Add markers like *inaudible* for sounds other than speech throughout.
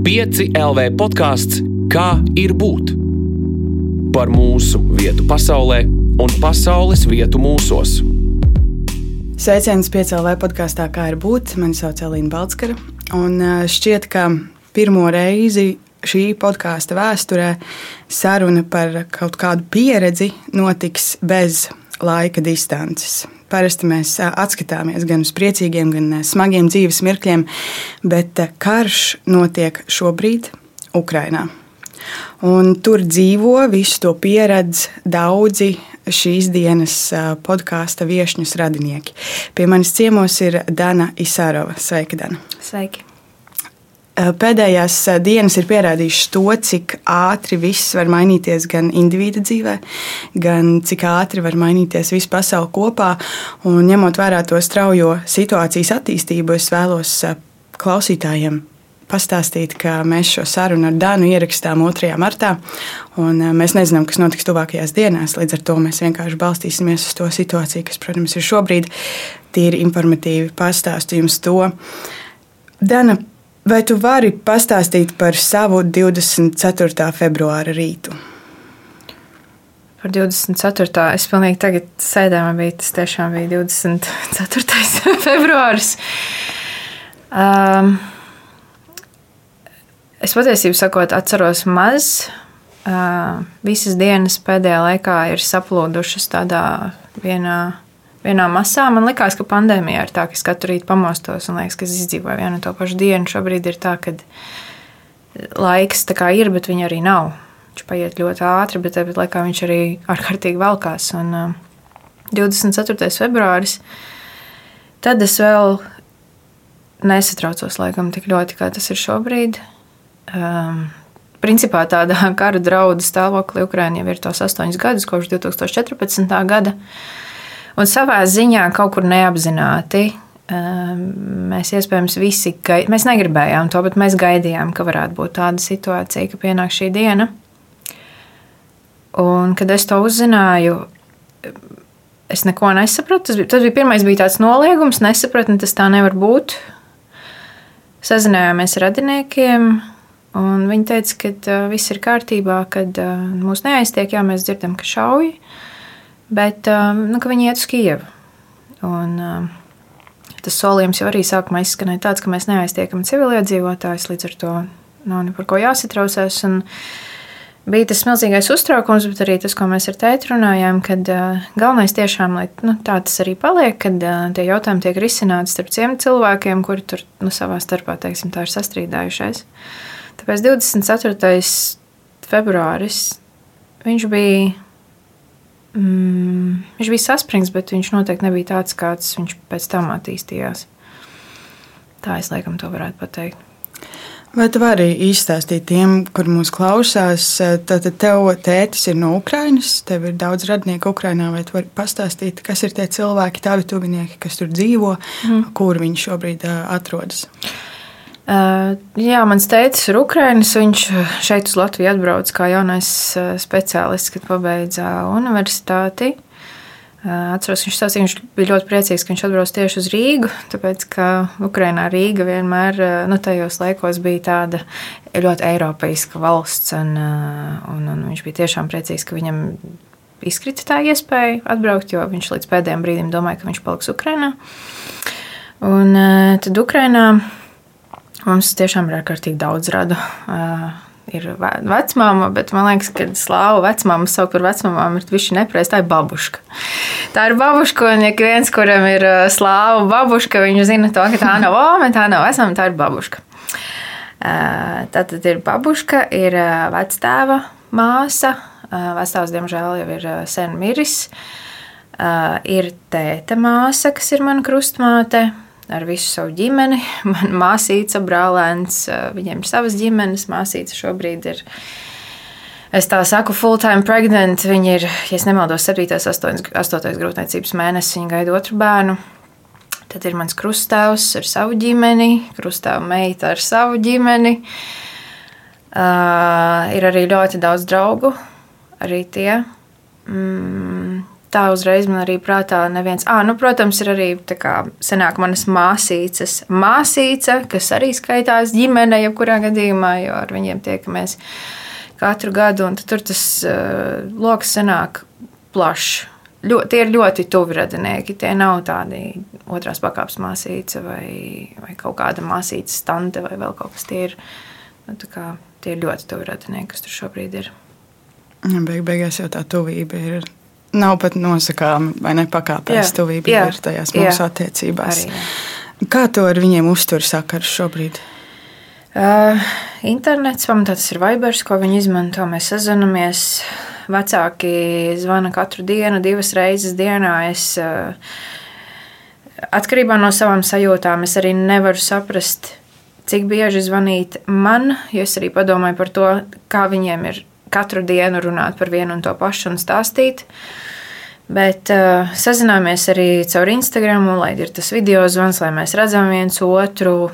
5 LV podkāsts Kā ir būt? Par mūsu vietu pasaulē un pasaules vietu mūsos. Sveiciens piecēlē podkāstā, kā ir būt. Mani sauc Elīna Balskara. Un šķiet, ka pirmo reizi šī podkāsta vēsturē saruna par kaut kādu pieredzi notiks bez laika distances. Parasti mēs atskatāmies gan uz priecīgiem, gan smagiem dzīves mirkļiem, bet karš notiek šobrīd Ukrajinā. Un tur dzīvo, visu to pieredz daudzi šīs dienas podkāstu viesņus radinieki. Pie manis ciemos ir Dana Isārova. Sveika, Dana! Sveiki! Eh, pēdējās eh, dienas ir pierādījušas to, cik ātri viss var mainīties gan individu dzīvē, gan cik ātri var mainīties visa pasaule kopā. Un, ņemot vērā to straujo situācijas attīstību, es vēlos eh, klausītājiem pastāstīt, ka mēs šo sarunu ar Dānu ierakstām 2. martā. Mēs nezinām, kas notiks tuvākajās dienās. Līdz ar to mēs vienkārši balstīsimies uz to situāciju, kas, protams, ir šobrīd. Tīri informatīvi pastāstu jums to. Dana, Vai tu vari pastāstīt par savu 24. februāra rītu? Par 24. es pilnīgi tagad sēdēju, man bija tas tiešām bija 24. *laughs* februāris. Um, es patiesībā sakot, atceros maz. Uh, visas dienas pēdējā laikā ir saplūdušas tādā vienā vienā masā. Man liekas, ka pandēmijā ir tā, ka es katru rītu pamostos un liekas, ka es izdzīvoju vienu to pašu dienu. Šobrīd ir tā, ka laiks ir, bet viņa arī nav. Viņš paiet ļoti ātri, bet tāpat laikā viņš arī ārkārtīgi valkās. Un, uh, 24. februāris. Tad es vēl nesatraucos laikam tik ļoti, kā tas ir šobrīd. Um, principā tādā kara draudu stāvoklī Ukraiņā jau ir tos astoņus gadus, kopš 2014. gada. Un savā ziņā kaut kur neapzināti ehm, mēs iespējams visi gaidījām, mēs negribējām to, bet mēs gaidījām, ka varētu būt tāda situācija, ka pienāk šī diena. Un, kad es to uzzināju, es neko nesapratu. Tas bija, tas bija pirmais bija tāds noliegums, nesapratu, tas tā nevar būt. Sazinājāmies ar radiniekiem, un viņi teica, ka uh, viss ir kārtībā, kad uh, mūs neaiztiek, jā, mēs dzirdam, ka šauj. Uh, bet um, nu, viņi iet uz Kijevu. Un, um, tas solījums jau arī sākumā izskanēja tāds, ka mēs neaiztiekam civiliedzīvotājus, līdz ar to nav ne par ko jāsatraucās. Bija tas milzīgais uztraukums, bet arī tas, ko mēs ar tēti runājām, kad uh, galvenais tiešām, lai nu, tā tas arī paliek, kad uh, tie jautājumi tiek risināti starp tiem cilvēkiem, kuri tur nu, savā starpā, teiksim, tā ir sastrīdājušies. Tāpēc 24. februāris viņš bija Mm, viņš bija saspringts, bet viņš noteikti nebija tāds, kāds viņš pēc tam attīstījās. Tā es laikam to varētu pateikt. Vai tu vari izstāstīt tiem, kur mūsu klausās, tad tev tētis ir no Ukrainas, tev ir daudz radnieku Ukrainā, vai tu vari pastāstīt, kas ir tie cilvēki, tavi tuvinieki, kas tur dzīvo, mm. kur viņi šobrīd atrodas? Uh, Uh, jā, mans tēvs ir Ukrāņš. Viņš šeit uz Latviju atbrauca kā jaunais speciālists, kad pabeidza universitāti. Atceros, viņš stāstīja, viņš bija ļoti priecīgs, ka viņš atbrauc tieši uz Rīgu, tāpēc ka Ukrainā Rīga vienmēr nu, tajos laikos bija tāda ļoti eiropeiska valsts, un, un, un viņš bija tiešām priecīgs, ka viņam izkrita tā iespēja atbraukt, jo viņš līdz pēdējiem brīdim domāja, ka viņš paliks Ukrainā. Un tad Ukrainā Mums tiešām ir ārkārtīgi daudz radu. Ir vecmāma, bet man liekas, ka slāvu vecmāmu sauc par vecmāmām ir viši nepareizi. Tā ir babuška. Tā ir babuška, un ja viens, kuram ir slāvu babuška, viņš zina to, ka tā nav ome, tā nav vecmāma, tā ir babuška. Tā tad ir babuška, ir vectēva māsa. Vectēvs, diemžēl, jau ir sen miris. Ir tēta māsa, kas ir mana krustmāte ar visu savu ģimeni. *laughs* Man māsīca, brālēns, viņiem ir savas ģimenes. Māsīca šobrīd ir. Es tā saku, full-time pregnant. Viņa ir, ja nemaldos, 7. un 8. grūtniecības mēnesis. Viņa gaida otru bērnu. Tad ir mans krustāvs ar savu ģimeni, krustāva meita ar savu ģimeni. Uh, ir arī ļoti daudz draugu, arī tie. Mm, tā uzreiz man arī prātā neviens. Ah, nu, protams, ir arī kā, senāk manas māsīcas, māsīca, kas arī skaitās ģimene, jebkurā gadījumā, jo ar viņiem tiekamies katru gadu, un tur tas uh, lokus senāk plašs. Ļo, tie ir ļoti tuvi radinieki. Tie nav tādi otrās pakāpes māsīca vai, vai kaut kāda māsīca stante vai vēl kaut kas. Tie ir, nu, kā, tie ir ļoti tuvi radinieki, kas tur šobrīd ir. Beig, beigās jau tā tuvība ir. Nav pat nosakāma vai nepakāpēs tuvība ir tajās mūsu jā, attiecībās. Arī, jā. Kā to ar viņiem uztur sakars šobrīd? Uh, internets pamatā tas ir Vibers, ko viņi izmanto. Mēs sazināmies Vecāki zvana katru dienu, divas reizes dienā. Es, eh, atkarībā no savām sajūtām, es arī nevaru saprast, cik bieži zvanīt man, jo es arī padomāju par to, kā viņiem ir katru dienu runāt par vienu un to pašu un stāstīt. Bet uh, sazināmies arī caur Instagram, lai ir tas video zvans, lai mēs redzam viens otru,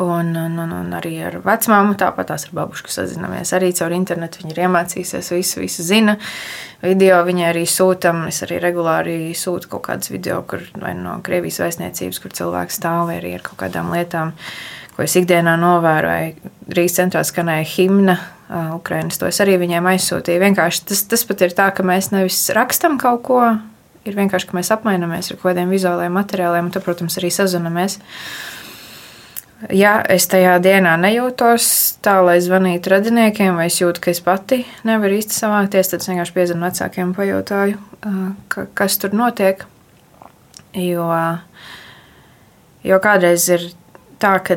Un, un, un, un arī ar vecmāmu, tāpat tās ar babušku sazināmies. Arī caur internetu viņi ir iemācījusies, visu, visu zina. Video viņai arī sūtam. Es arī regulāri sūtu kaut kādus video, kur vai no Krievijas vēstniecības, kur cilvēks stāv arī ar kaut kādām lietām, ko es ikdienā novēroju. Rīgas centrā skanēja himna. Ukrainas to es arī viņiem aizsūtīju. Vienkārši tas, tas pat ir tā, ka mēs nevis rakstam kaut ko, ir vienkārši, ka mēs apmainamies ar kaut kādiem vizuāliem materiāliem, un tad, protams, arī sazināmies. Ja es tajā dienā nejūtos tā, lai zvanītu radiniekiem, vai es jūtu, ka es pati nevaru īsti savākties, tad es vienkārši piezvanu vecākiem un pajautāju, ka, kas tur notiek. Jo, jo kādreiz ir tā, ka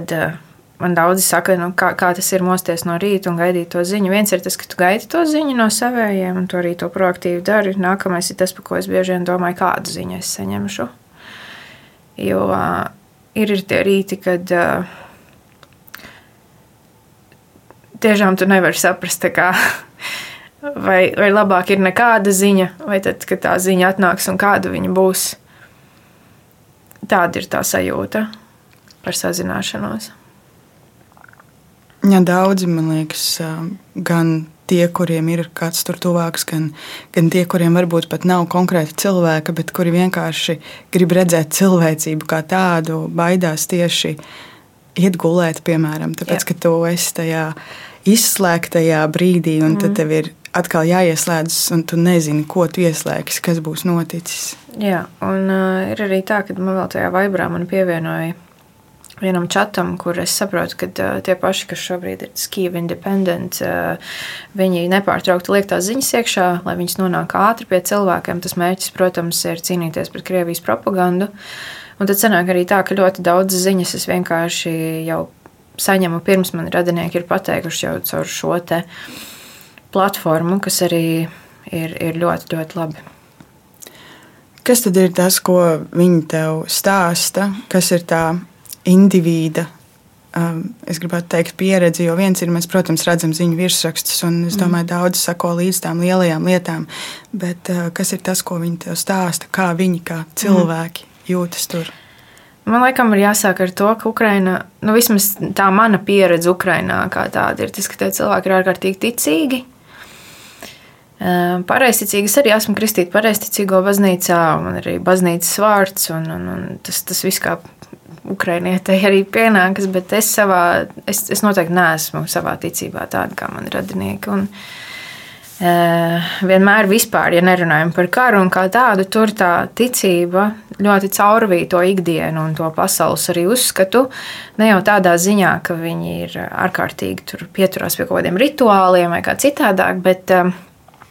man daudzi saka, nu, kā, kā tas ir mosties no rīta un gaidīt to ziņu. Viens ir tas, ka tu gaidi to ziņu no savējiem, un to arī to proaktīvi dari. Nākamais ir tas, par ko es bieži vien domāju, kādu ziņu es saņemšu. Jo ir, ir tie rīti, kad uh, tiešām tu nevari saprast, kā, *laughs* vai, vai labāk ir nekāda ziņa, vai tad, kad tā ziņa atnāks un kāda viņa būs. Tāda ir tā sajūta par sazināšanos. Ja daudzi, man liekas, gan tie, kuriem ir kāds tur tuvāks, gan, gan tie, kuriem varbūt pat nav konkrēti cilvēka, bet kuri vienkārši grib redzēt cilvēcību kā tādu, baidās tieši iet gulēt, piemēram, tāpēc, Jā. ka tu esi tajā izslēgtajā brīdī, un mm. tad tev ir atkal jāieslēdzas, un tu nezini, ko tu ieslēgsi, kas būs noticis. Jā, un uh, ir arī tā, ka man vēl tajā vibrā pievienoja vienam čatam, kur es saprotu, ka uh, tie paši, kas šobrīd ir Skiva Independent, uh, viņi nepārtraukti liek tās ziņas iekšā, lai viņas nonāk ātri pie cilvēkiem. Tas mērķis, protams, ir cīnīties pret Krievijas propagandu. Un tad sanāk arī tā, ka ļoti daudz ziņas es vienkārši jau saņemu pirms man radinieki ir pateikuši jau caur šo platformu, kas arī ir, ir ļoti, ļoti labi. Kas tad ir tas, ko viņi tev stāsta? Kas ir tā indivīda, um, es gribētu teikt, pieredze. Jo viens ir, mēs, protams, redzam ziņu virsrakstus, un es mm. domāju, daudz sako līdz tām lielajām lietām. Bet uh, kas ir tas, ko viņi tev stāsta, kā viņi, kā cilvēki, mm. jūtas tur? Man liekas, ir jāsāk ar to, ka Ukraina, nu, vismaz tā mana pieredze Ukrajinā, kā tāda ir, tas, ka tie cilvēki ir ārkārtīgi ticīgi. Uh, pareizticīgi es arī esmu kristīta pareizticīgo baznīcā, man arī baznīcas vārds, un, un, un tas, tas viss kā Ukrainietei arī pienākas, bet es, savā, es, es noteikti neesmu savā ticībā tāda kā mani radinieki. Un, uh, vienmēr, vispār, ja nerunājam par karu un kā tādu, tur tā ticība ļoti caurvīja to ikdienu un to pasaules arī uzskatu. Ne jau tādā ziņā, ka viņi ir ārkārtīgi pieturās pie kaut kādiem rituāliem vai kā citādāk, bet uh,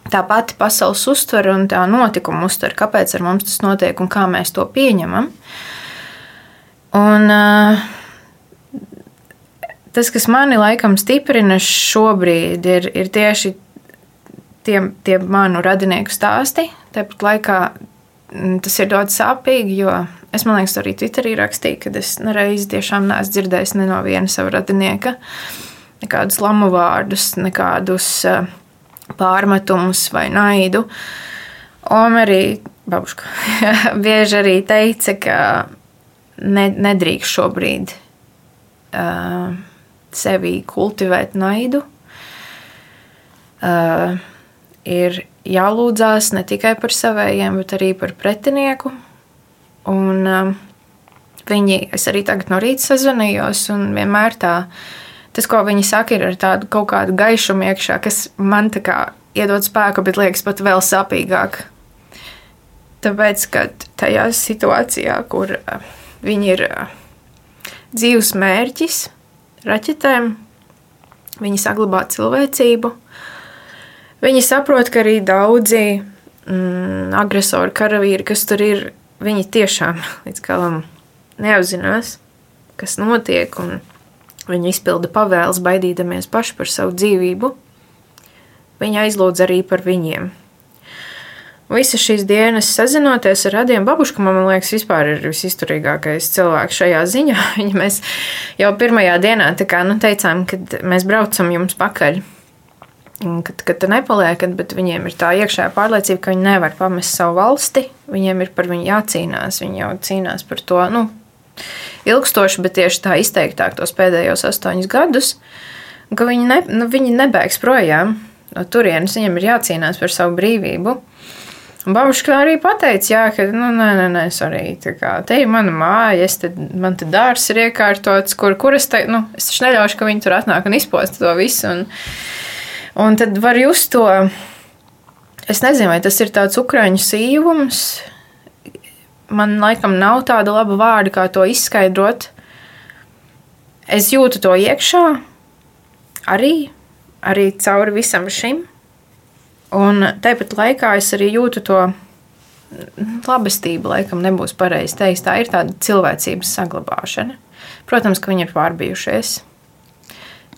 tā pati pasaules uztvere un tā notikuma uztvere, kāpēc ar mums tas notiek un kā mēs to pieņemam. Uh, Un, uh, tas, kas mani laikam stiprina šobrīd, ir, ir tieši tie, tie manu radinieku stāsti. Tāpat laikā mm, tas ir ļoti sāpīgi, jo es man liekas, arī Twitterī rakstīju, ka es nereiz tiešām neesmu dzirdējis ne no viena sava radinieka nekādus lamu vārdus, nekādus uh, pārmetumus vai naidu. Omerī Babuška *laughs* bieži arī teica, ka ne, nedrīkst šobrīd uh, sevi kultivēt naidu. Uh, ir, jālūdzās ne tikai par savējiem, bet arī par pretinieku. Un, um, viņi, es arī tagad no rīta sazvanījos, un vienmēr tā, tas, ko viņi saka, ir ar tādu kaut kādu gaišumu iekšā, kas man tā kā iedod spēku, bet liekas pat vēl sāpīgāk. Tāpēc, kad tajā situācijā, kur uh, viņi ir dzīves mērķis raķetēm, viņi saglabā cilvēcību, Viņi saprot, ka arī daudzi mm, agresori, karavīri, kas tur ir, viņi tiešām *laughs* līdz galam neapzinās, kas notiek, un viņi izpilda pavēles, baidīdamies paši par savu dzīvību. Viņa aizlūdz arī par viņiem. Visas šīs dienas sazinoties ar radiem babušku, man liekas, vispār ir visizturīgākais cilvēks šajā ziņā. *laughs* Viņa mēs jau pirmajā dienā kā, nu, teicām, kad mēs braucam jums pakaļ kad, kad tu nepaliek, bet viņiem ir tā iekšējā pārliecība, ka viņi nevar pamest savu valsti. Viņiem ir par viņu jācīnās. Viņi jau cīnās par to nu, ilgstoši, bet tieši tā izteiktāk tos pēdējos astoņus gadus, ka viņi, ne, nu, viņi nebēgs projām no turienes. Viņiem ir jācīnās par savu brīvību. Un Babuška arī pateica, jā, ka, nu, nē, nē, nē, sorry, tā kā te ir mana māja, es te, man te dārs ir iekārtots, kur, kur es te, nu, es taču neļaušu, ka viņi tur atnāk un izposta to visu. Un, Un tad var just to, es nezinu, vai tas ir tāds ukraiņu sīvums. Man laikam nav tāda laba vārda, kā to izskaidrot. Es jūtu to iekšā, arī, arī cauri visam šim. Un tāpat laikā es arī jūtu to labestību, laikam nebūs pareizi teikt. Tā ir tāda cilvēcības saglabāšana. Protams, ka viņi ir pārbijušies.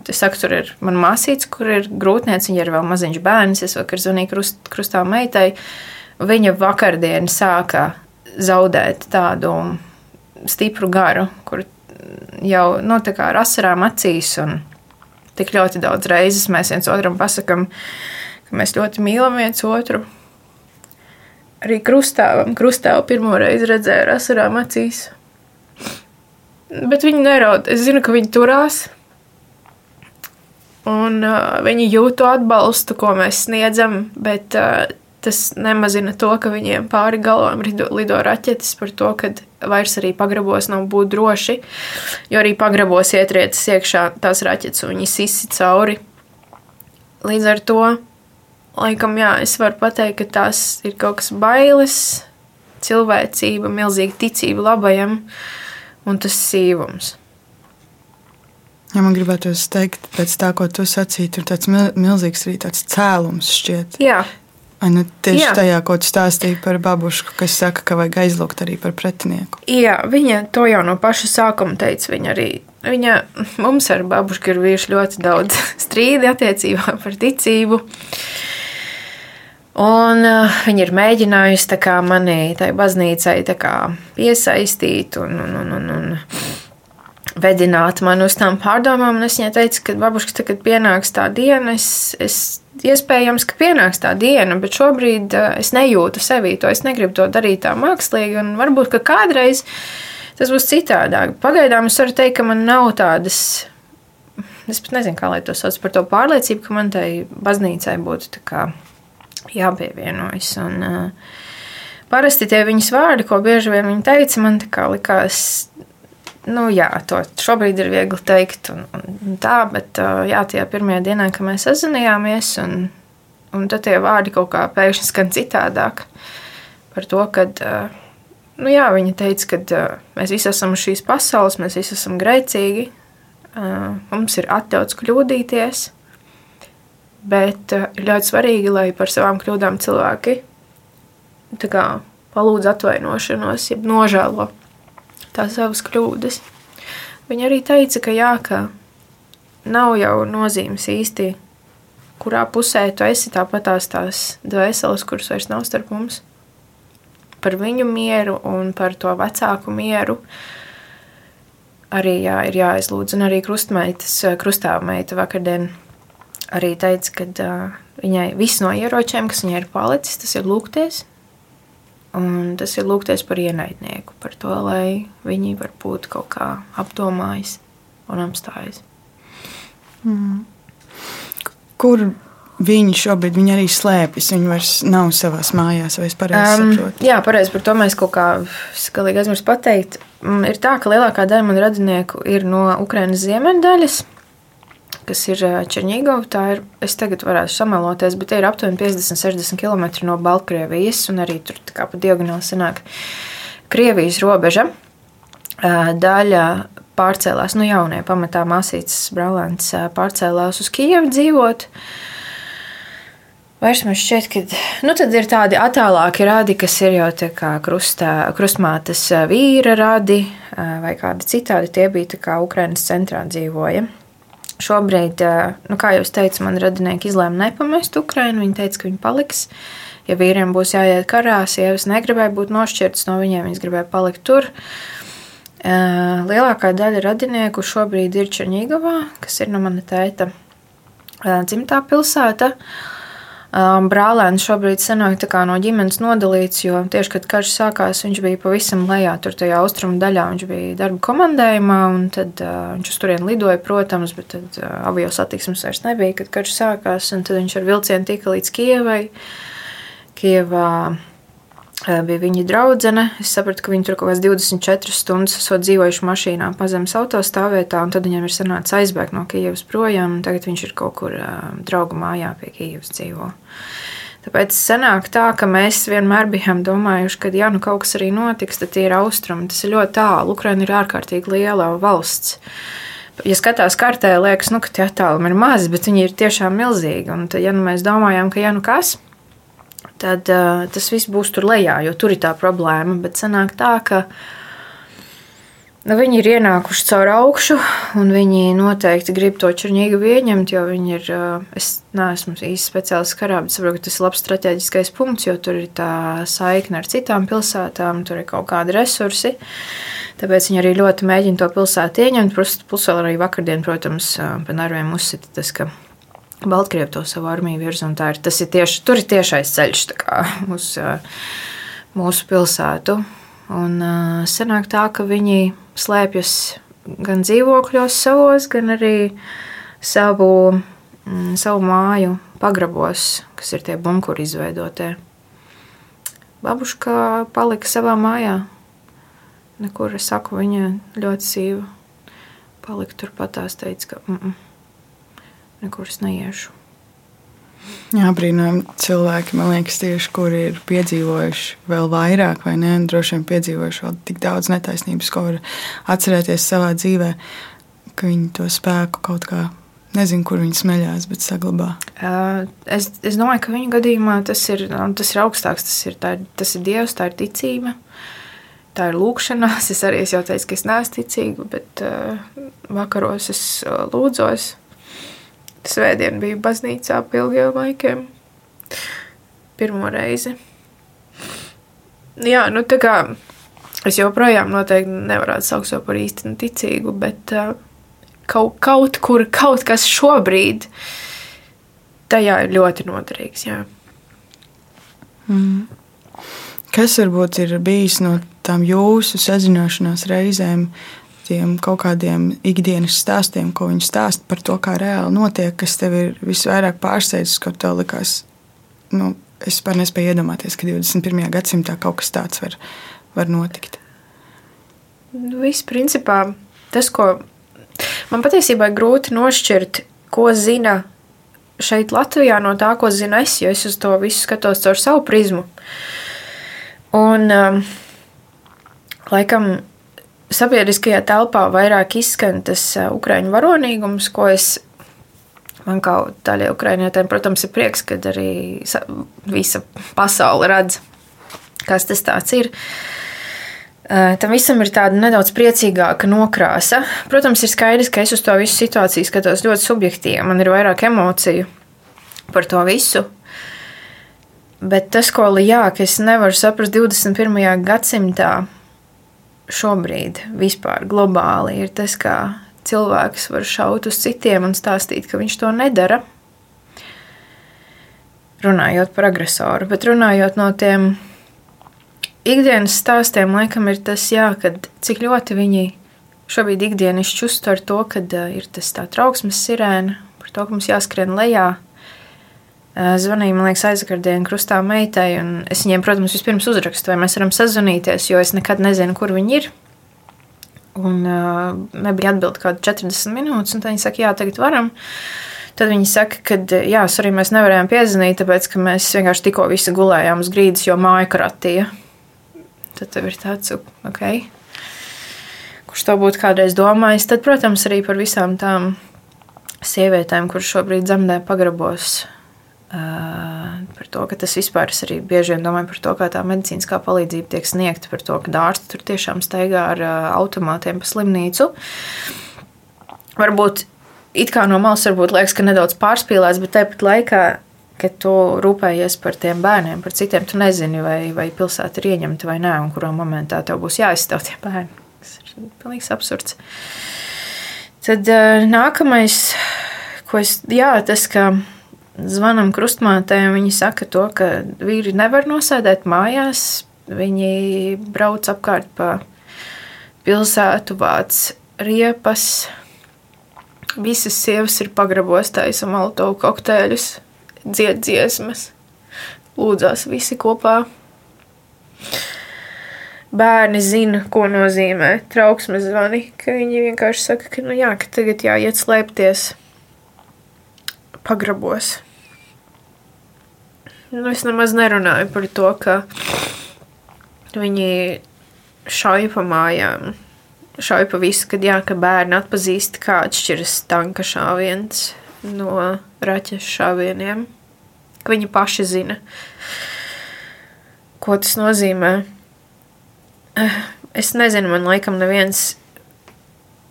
Es saku, tur ir mana māsīca, kur ir grūtniece, viņa ir vēl maziņš bērns. Es vakar zvanīju krust, krustā meitai. Viņa vakardien sāka zaudēt tādu stipru garu, kur jau no nu, ar asarām acīs un tik ļoti daudz reizes mēs viens otram pasakām, ka mēs ļoti mīlam viens otru. Arī krustāvam, krustāvu pirmo reizi redzēju ar asarām acīs. Bet viņi neraud. Es zinu, ka viņi turās. Un uh, viņi jūt to atbalstu, ko mēs sniedzam, bet uh, tas nemazina to, ka viņiem pāri galvām lido, lido raķetes par to, ka vairs arī pagrabos nav būt droši, jo arī pagrabos ietrietas iekšā tās raķetes un viņas izsi cauri. Līdz ar to, laikam, jā, es varu pateikt, ka tās ir kaut kas bailes, cilvēcība, milzīga ticība labajam un tas sīvums. Ja man gribētos teikt, pēc tā, ko tu sacīji, tur tāds milzīgs arī tāds cēlums šķiet. Jā. Vai ne tieši Jā. tajā, ko tu stāstīji par babušku, kas saka, ka vajag aizlūgt arī par pretinieku? Jā, viņa to jau no paša sākuma teica. Viņa arī viņa, mums ar babušku ir bijuši ļoti daudz *laughs* strīdi attiecībā par ticību. Un uh, viņa ir mēģinājusi kā, mani tai baznīcai kā, piesaistīt un, un, un, un, un vedināt man uz tām pārdomām. Es viņai teicu, ka babuškas, kad pienāks tā diena, es, es iespējams, ka pienāks tā diena, bet šobrīd uh, es nejūtu sevi to. Es negribu to darīt tā mākslīgi, un varbūt, kādreiz tas būs citādāk. Pagaidām es varu teikt, ka man nav tādas. Es pat nezinu, kā lai to sauc par to pārliecību, ka man tai baznīcai būtu jāpievienojas. Un, uh, parasti tie viņas vārdi, ko bieži vien viņa teica, man likās Nu, jā, to šobrīd ir viegli teikt, un, un tā, bet jā, tajā pirmajā dienā, kad mēs sazinājāmies, un, un tad tie vārdi kaut kā pēkšņi skan citādāk. Par to, ka nu, jā, viņa teica, ka mēs visi esam uz šīs pasaules, mēs visi esam grēcīgi, mums ir atļauts kļūdīties, bet ir ļoti svarīgi, lai par savām kļūdām cilvēki kā, palūdz atvainošanos, jeb nožēlo tās savas kļūdas. Viņa arī teica, ka jā, ka nav jau nozīmes īsti, kurā pusē tu esi tāpat tās dvēseles, kuras vairs nav starp mums. Par viņu mieru un par to vecāku mieru arī jā, ir jāizlūdz. Un arī krustmeitas, krustāva meita vakardien arī teica, ka uh, viņai viss no ieročiem, kas viņai ir palicis, tas ir lūgties Un tas ir lūgties par ienaidnieku, par to, lai viņi varbūt kaut kā apdomājas un apstājas. Mm. Kur viņi šobrīd viņi arī slēpjas. Viņi vairs nav savā mājās, vai es pareizi um, saprotu? Jā, pareizi par to mēs kaut kā galīgi aizmirst pateikt. Mm, ir tā, ka lielākā daļa man radinieku ir no Ukrainas ziemeļdaļas, kas ir Černīgova. Tā ir, es tagad varētu samaloties, bet tie ir aptuveni 50-60 km no Baltkrievijas, un arī tur kā pa diagonāli sanāk Krievijas robeža. Daļa pārcēlās, nu jaunie pamatā māsītes Braulēns pārcēlās uz Kijevu dzīvot. Vairs man šķiet, ka nu, ir tādi attālāki radi, kas ir jau tā kā krustā, krustmātes vīra radi vai kādi citādi. Tie bija kā Ukrainas centrā dzīvoja. Šobrīd, nu, kā jau teicu, man radinieki izlēma nepamest Ukrainu. Viņi teica, ka viņi paliks. Ja vīriem būs jāiet karā, sievas negribēja būt nošķirtas no viņiem, viņas gribēja palikt tur. Lielākā daļa radinieku šobrīd ir Černīgavā, kas ir no mana tēta dzimtā pilsēta. Um, brālēns šobrīd sanāk no ģimenes nodalīts, jo tieši kad karš sākās, viņš bija pavisam lejā, tur tajā austrumu daļā. Viņš bija darba komandējumā, un tad uh, viņš uz turieni lidoja, protams, bet tad uh, avio satiksmes vairs nebija, kad karš sākās, un tad viņš ar vilcienu tika līdz Kievai. Kievā bija viņa draudzene. Es sapratu, ka viņi tur kaut kādas 24 stundas esot dzīvojuši mašīnā pa zemes autostāvvietā, un tad viņam ir sanācis aizbēgt no Kijavas projām, un tagad viņš ir kaut kur draugu mājā pie Kijavas dzīvo. Tāpēc sanāk tā, ka mēs vienmēr bijām domājuši, ka, ja nu kaut kas arī notiks, tad tie ir austrumi. Tas ir ļoti tālu. Ukraina ir ārkārtīgi liela valsts. Ja skatās kartē, liekas, nu, ka tie attālumi ir mazi, bet viņi ir tiešām milzīgi. Un tad, ja nu mēs domājam, ka, ja nu kas, tad uh, tas viss būs tur lejā, jo tur ir tā problēma. Bet sanāk tā, ka nu, viņi ir ienākuši caur augšu, un viņi noteikti grib to čurnīgu ieņemt, jo viņi ir, uh, es neesmu īsti speciālists karā, bet saprotu, ka tas ir labs strateģiskais punkts, jo tur ir tā saikne ar citām pilsētām, tur ir kaut kādi resursi. Tāpēc viņi arī ļoti mēģina to pilsētu ieņemt. Plus, vēl arī vakardien, protams, pa nerviem uzsita tas, ka Baltkrievi to savu armiju virza. Ir, tas ir tieši tur ir tiešais ceļš kā, uz mūsu pilsētu. Un sanāk tā, ka viņi slēpjas gan dzīvokļos savos, gan arī savu, savu māju pagrabos, kas ir tie bunkuri izveidotie. Babuška palika savā mājā. Nekur es saku, viņa ļoti sīva. Palika turpat tās teica, ka. Mm -mm nekur es neiešu. Jā, brīnām cilvēki, man liekas, tieši kuri ir piedzīvojuši vēl vairāk, vai ne? Droši vien piedzīvojuši vēl tik daudz netaisnības, ko var atcerēties savā dzīvē, ka viņi to spēku kaut kā nezinu, kur viņi smeļās, bet saglabā. Es, es domāju, ka viņa gadījumā tas ir, tas ir augstāks. Tas ir, tā, tas ir Dievs, tā ir ticība. Tā ir lūkšanās. Es arī es jau teicu, ka es neesmu ticīga, bet uh, vakaros es uh, lūdzos Svētdien biju baznīcā pie ilgiem laikiem. Pirmo reizi. Jā, nu tā kā es joprojām noteikti nevarētu saukt sev par īsti ticīgu, bet uh, kaut, kaut kur, kaut kas šobrīd tajā ir ļoti noderīgs. Jā. Mm. Kas varbūt ir bijis no tām jūsu sazināšanās reizēm, tiem kaut kādiem ikdienas stāstiem, ko viņi stāsta par to, kā reāli notiek, kas tev ir visvairāk pārsteidzis, ko tev likās. Nu, es pat nespēju iedomāties, ka 21. gadsimtā kaut kas tāds var, var notikt. Nu, viss principā tas, ko man patiesībā ir grūti nošķirt, ko zina šeit Latvijā no tā, ko zinu es, jo es uz to visu skatos caur savu prizmu. Un, um, laikam, sabiedriskajā telpā vairāk izskan tas ukraiņu varonīgums, ko es Man kā daļai ukrainietēm, protams, ir prieks, ka arī visa pasaule redz, kas tas ir. Tam visam ir tāda nedaudz priecīgāka nokrāsa. Protams, ir skaidrs, ka es uz to visu situāciju skatos ļoti subjektīvi. Man ir vairāk emociju par to visu. Bet tas, ko Lijā, ka es nevaru saprast 21. gadsimtā, šobrīd vispār globāli ir tas, kā cilvēks var šaut uz citiem un stāstīt, ka viņš to nedara. Runājot par agresoru, bet runājot no tiem ikdienas stāstiem, laikam ir tas, jā, kad cik ļoti viņi šobrīd ikdienišķi uztver to, ka ir tas tā trauksmes sirēna, par to, ka mums jāskrien lejā, Zvanīja, man liekas, aizvakardienas krustā meitai. Es viņiem, protams, vispirms uzrakstu, vai mēs varam sazvanīties, jo es nekad nezinu, kur viņi ir. Un uh, nebija atbildi kaut kāda 40 minūtes, un viņi saka, jā, tagad varam. Tad viņi saka, ka jā, arī mēs nevarējām piezvanīt, tāpēc ka mēs vienkārši tikko visi gulējām uz grīdas, jo māja kratīja. Tad tev ir tāds, ok, kurš to būtu kādreiz domājis. Tad, protams, arī par visām tām sievietēm, kuras šobrīd zemdē pagrabos, par to, ka tas vispār es arī bieži vien domāju par to, kā tā medicīniskā palīdzība tiek sniegta, par to, ka ārsti tur tiešām staigā ar automātiem pa slimnīcu. Varbūt it kā no malas varbūt liekas, ka nedaudz pārspīlēts, bet tāpat laikā, kad tu rūpējies par tiem bērniem, par citiem, tu nezini, vai, vai pilsēta ir ieņemta vai nē, un kurā momentā tev būs jāizstāv tie bērni. Tas ir pilnīgs absurds. Tad nākamais, ko es, jā, tas, ka zvanam krustmātei, un viņi saka to, ka vīri nevar nosēdēt mājās. Viņi brauc apkārt pa pilsētu, vāc riepas. Visas sievas ir pagrabos, taisa molotovu kokteļus, dzied dziesmas, lūdzās visi kopā. Bērni zina, ko nozīmē trauksmes zvani, ka viņi vienkārši saka, ka, nu jā, ka tagad jāiet slēpties pagrabos. Nu, es nemaz nerunāju par to, ka viņi šauja pa mājām. Šauja pa visu, kad jā, ka bērni atpazīst, kā atšķiras tanka šāviens no raķešu šāvieniem. Ka viņi paši zina, ko tas nozīmē. Es nezinu, man laikam neviens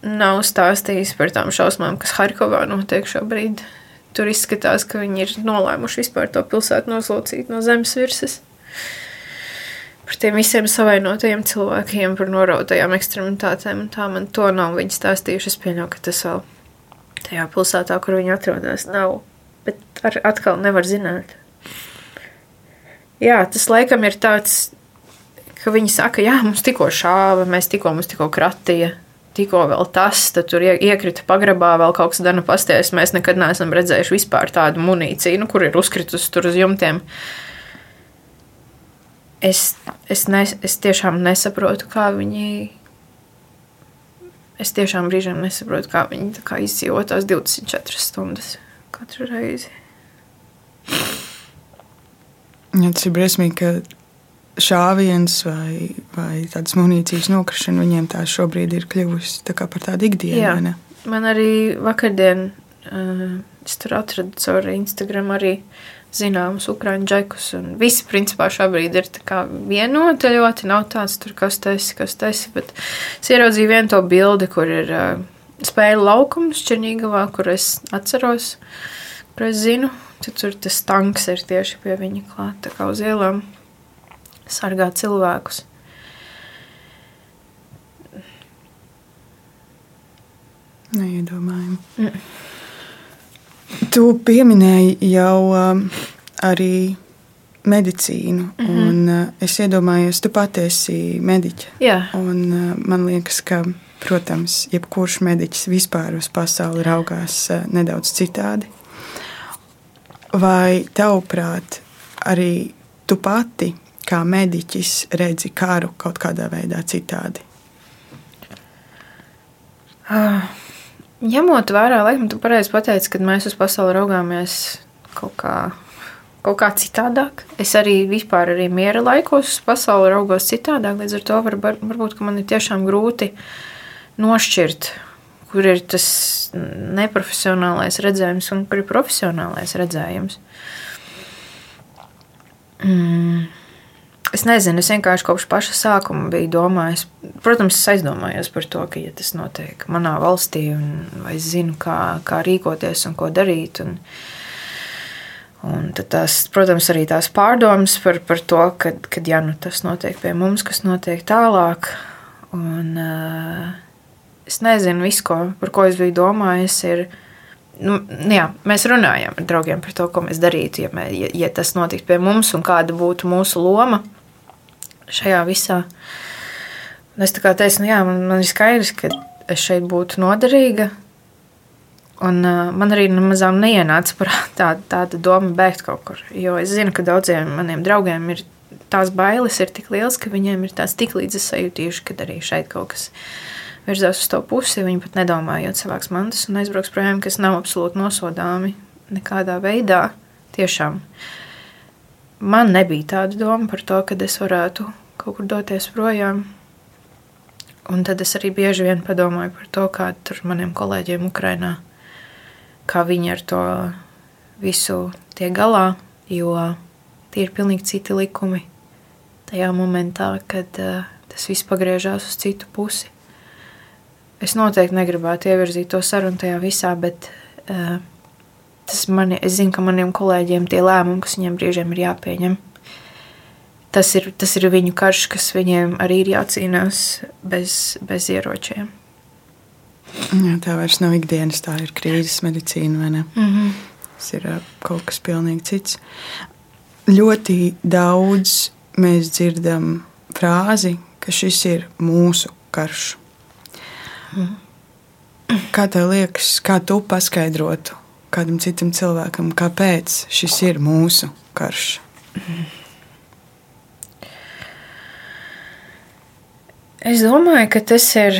nav stāstījis par tām šausmām, kas Harkovā notiek šobrīd. Tur izskatās, ka viņi ir nolēmuši vispār to pilsētu noslaucīt no zemes virsmas. Par tiem visiem savainotajiem cilvēkiem, par norautajām ekstremitātēm. Tā man to nav viņi stāstījuši. Es pieņemu, ka tas vēl tajā pilsētā, kur viņi atrodas, nav. Bet ar, atkal nevar zināt. Jā, tas laikam ir tāds, ka viņi saka, jā, mums tikko šāva, mēs tikko, mums tikko kratīja tikko vēl tas, tad tur iekrita pagrabā vēl kaut kas dana pasties. Mēs nekad neesam redzējuši vispār tādu munīciju, nu, kur ir uzkritusi tur uz jumtiem. Es, es, ne, es tiešām nesaprotu, kā viņi. Es tiešām brīžiem nesaprotu, kā viņi kā izdzīvo tās 24 stundas katru reizi. Ja, tas ir briesmīgi, ka šāviens vai, vai tādas munīcijas nokrišana viņiem tā šobrīd ir kļuvusi tā par tādu ikdienu. Man arī vakardien uh, es tur atradu caur Instagram arī zināmus ukrāņu džekus. Visi principā šobrīd ir vienoti ļoti. Nav tāds, tur, kas tas ir, kas tas ir. Bet es ieraudzīju vienu to bildi, kur ir uh, spēļu laukums Černīgavā, kur es atceros, kur es zinu. Tad tur tas tanks ir tieši pie viņa klāt, tā kā uz ielām sargā cilvēkus. Neiedomājami. Mm. Tu pieminēji jau um, arī medicīnu, mm -hmm. un uh, es iedomājos, tu pati esi mediķe. Jā. Un, uh, man liekas, ka, protams, jebkurš mediķis vispār uz pasauli raugās uh, nedaudz citādi. Vai tavuprāt, arī tu pati kā mediķis redzi karu kaut kādā veidā citādi? Uh, ņemot vērā, laikam, tu pareizi pateici, ka mēs uz pasauli raugāmies kaut kā, kaut kā citādāk. Es arī vispār arī miera laikos uz pasauli raugos citādāk, līdz ar to var, varbūt man ir tiešām grūti nošķirt, kur ir tas neprofesionālais redzējums un kur ir profesionālais redzējums. Mm. Es nezinu, es vienkārši kopš paša sākuma biju domājis. Protams, es aizdomājos par to, ka ja tas notiek manā valstī, un es zinu, kā, kā rīkoties un ko darīt. Un, un tās, protams, arī tās pārdomas par, par to, ka, kad ja nu tas notiek pie mums, kas notiek tālāk. Un, uh, es nezinu, visu, ko, par ko es biju domājis. Ir, nu, jā, mēs runājam ar draugiem par to, ko mēs darītu, ja, mē, ja, ja tas notiktu pie mums un kāda būtu mūsu loma šajā visā. Un es tā kā teicu, nu jā, man, man ir skaidrs, ka es šeit būtu noderīga. Un, uh, man arī nemazām neienāca prātā *laughs* tā, tāda doma bēgt kaut kur. Jo es zinu, ka daudziem maniem draugiem ir tās bailes ir tik liels, ka viņiem ir tās tik līdzas sajūtījuši, ka arī šeit kaut kas virzās uz to pusi. Viņi pat nedomājot savāks mantas un aizbrauks projām, kas nav absolūti nosodāmi nekādā veidā. Tiešām man nebija tāda doma par to, ka es varētu kaut kur doties projām. Un tad es arī bieži vien padomāju par to, kā tur maniem kolēģiem Ukrainā, kā viņi ar to visu tiek galā, jo tie ir pilnīgi citi likumi tajā momentā, kad uh, tas viss pagriežās uz citu pusi. Es noteikti negribētu ievirzīt to sarunu tajā visā, bet uh, tas mani, es zinu, ka maniem kolēģiem tie lēmumi, kas viņiem brīžiem ir jāpieņem, tas ir, tas ir viņu karš, kas viņiem arī ir jācīnās bez, bez ieročiem. Jā, tā vairs nav ikdienas, tā ir krīzes medicīna, vai ne? Mm -hmm. Tas ir kaut kas pilnīgi cits. Ļoti daudz mēs dzirdam frāzi, ka šis ir mūsu karš. Kā tev liekas, kā tu paskaidrotu kādam citam cilvēkam, kāpēc šis ir mūsu karš? Es domāju, ka tas ir.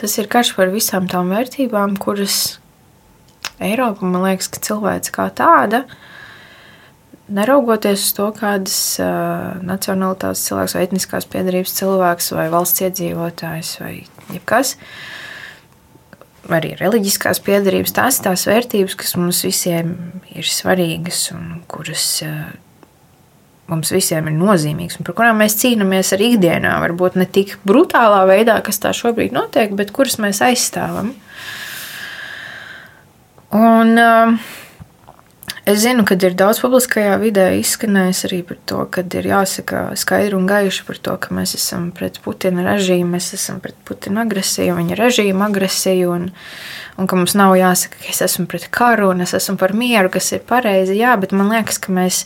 Tas ir karš par visām tām vērtībām, kuras Eiropa, man liekas, ka cilvēks kā tāda neraugoties uz to, kādas uh, nacionālitātes cilvēks, vai etniskās piedarības cilvēks, vai valsts iedzīvotājs, vai jebkas, arī reliģiskās piedarības, tās tās vērtības, kas mums visiem ir svarīgas un kuras uh, mums visiem ir nozīmīgas, un par kurām mēs cīnāmies arī ikdienā. Varbūt ne tik brutālā veidā, kas tā šobrīd notiek, bet kuras mēs aizstāvam. Un, uh, Es zinu, ka ir daudz publiskajā vidē izskanējis arī par to, ka ir jāsaka skaidri un gaiši par to, ka mēs esam pret Putina režīmu, mēs esam pret Putina agresiju, viņa režīmu agresiju, un, un ka mums nav jāsaka, ka es esmu pret karu un es esmu par mieru, kas ir pareizi. Jā, bet man liekas, ka mēs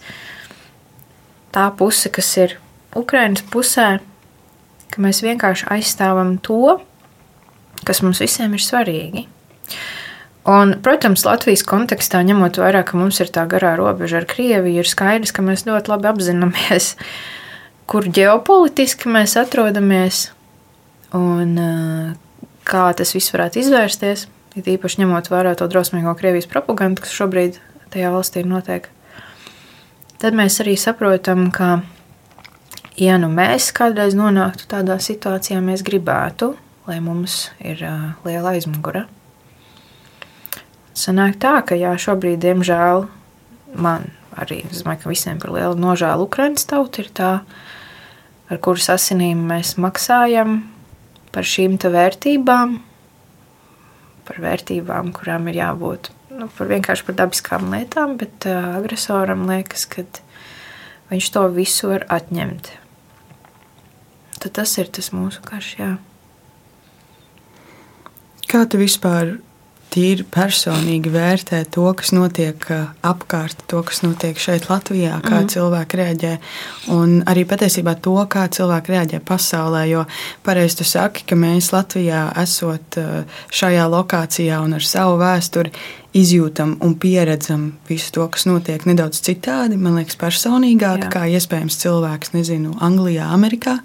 tā puse, kas ir Ukraiņas pusē, ka mēs vienkārši aizstāvam to, kas mums visiem ir svarīgi. Un, protams, Latvijas kontekstā, ņemot vērā, ka mums ir tā garā robeža ar Krieviju, ir skaidrs, ka mēs ļoti labi apzināmies, *laughs* kur ģeopolitiski mēs atrodamies un kā tas viss varētu izvērsties. Ir īpaši ņemot vērā to drausmīgo Krievijas propagandu, kas šobrīd tajā valstī notiek. Tad mēs arī saprotam, ka, ja nu mēs kādreiz nonāktu tādā situācijā, mēs gribētu, lai mums ir liela aizmugure Sanāk tā, ka jā, šobrīd, diemžēl, man arī, es domāju, ka visiem par lielu nožēlu Ukraiņas tauta ir tā, ar kuras asinīm mēs maksājam par šīm vērtībām, par vērtībām, kurām ir jābūt nu, par vienkārši par dabiskām lietām, bet uh, agresoram liekas, ka viņš to visu var atņemt. Tad tas ir tas mūsu karš. Jā. Kā tu vispār tīri personīgi vērtē to, kas notiek uh, apkārt, to, kas notiek šeit, Latvijā, kā mm. cilvēki reaģē. Un arī patiesībā to, kā cilvēki reaģē pasaulē. Jo pareizi tu saki, ka mēs Latvijā esot uh, šajā lokācijā un ar savu vēsturi izjūtam un pieredzam visu to, kas notiek nedaudz citādi, man liekas, personīgāk, Jā. kā iespējams cilvēks, nezinu, Anglijā, Amerikā.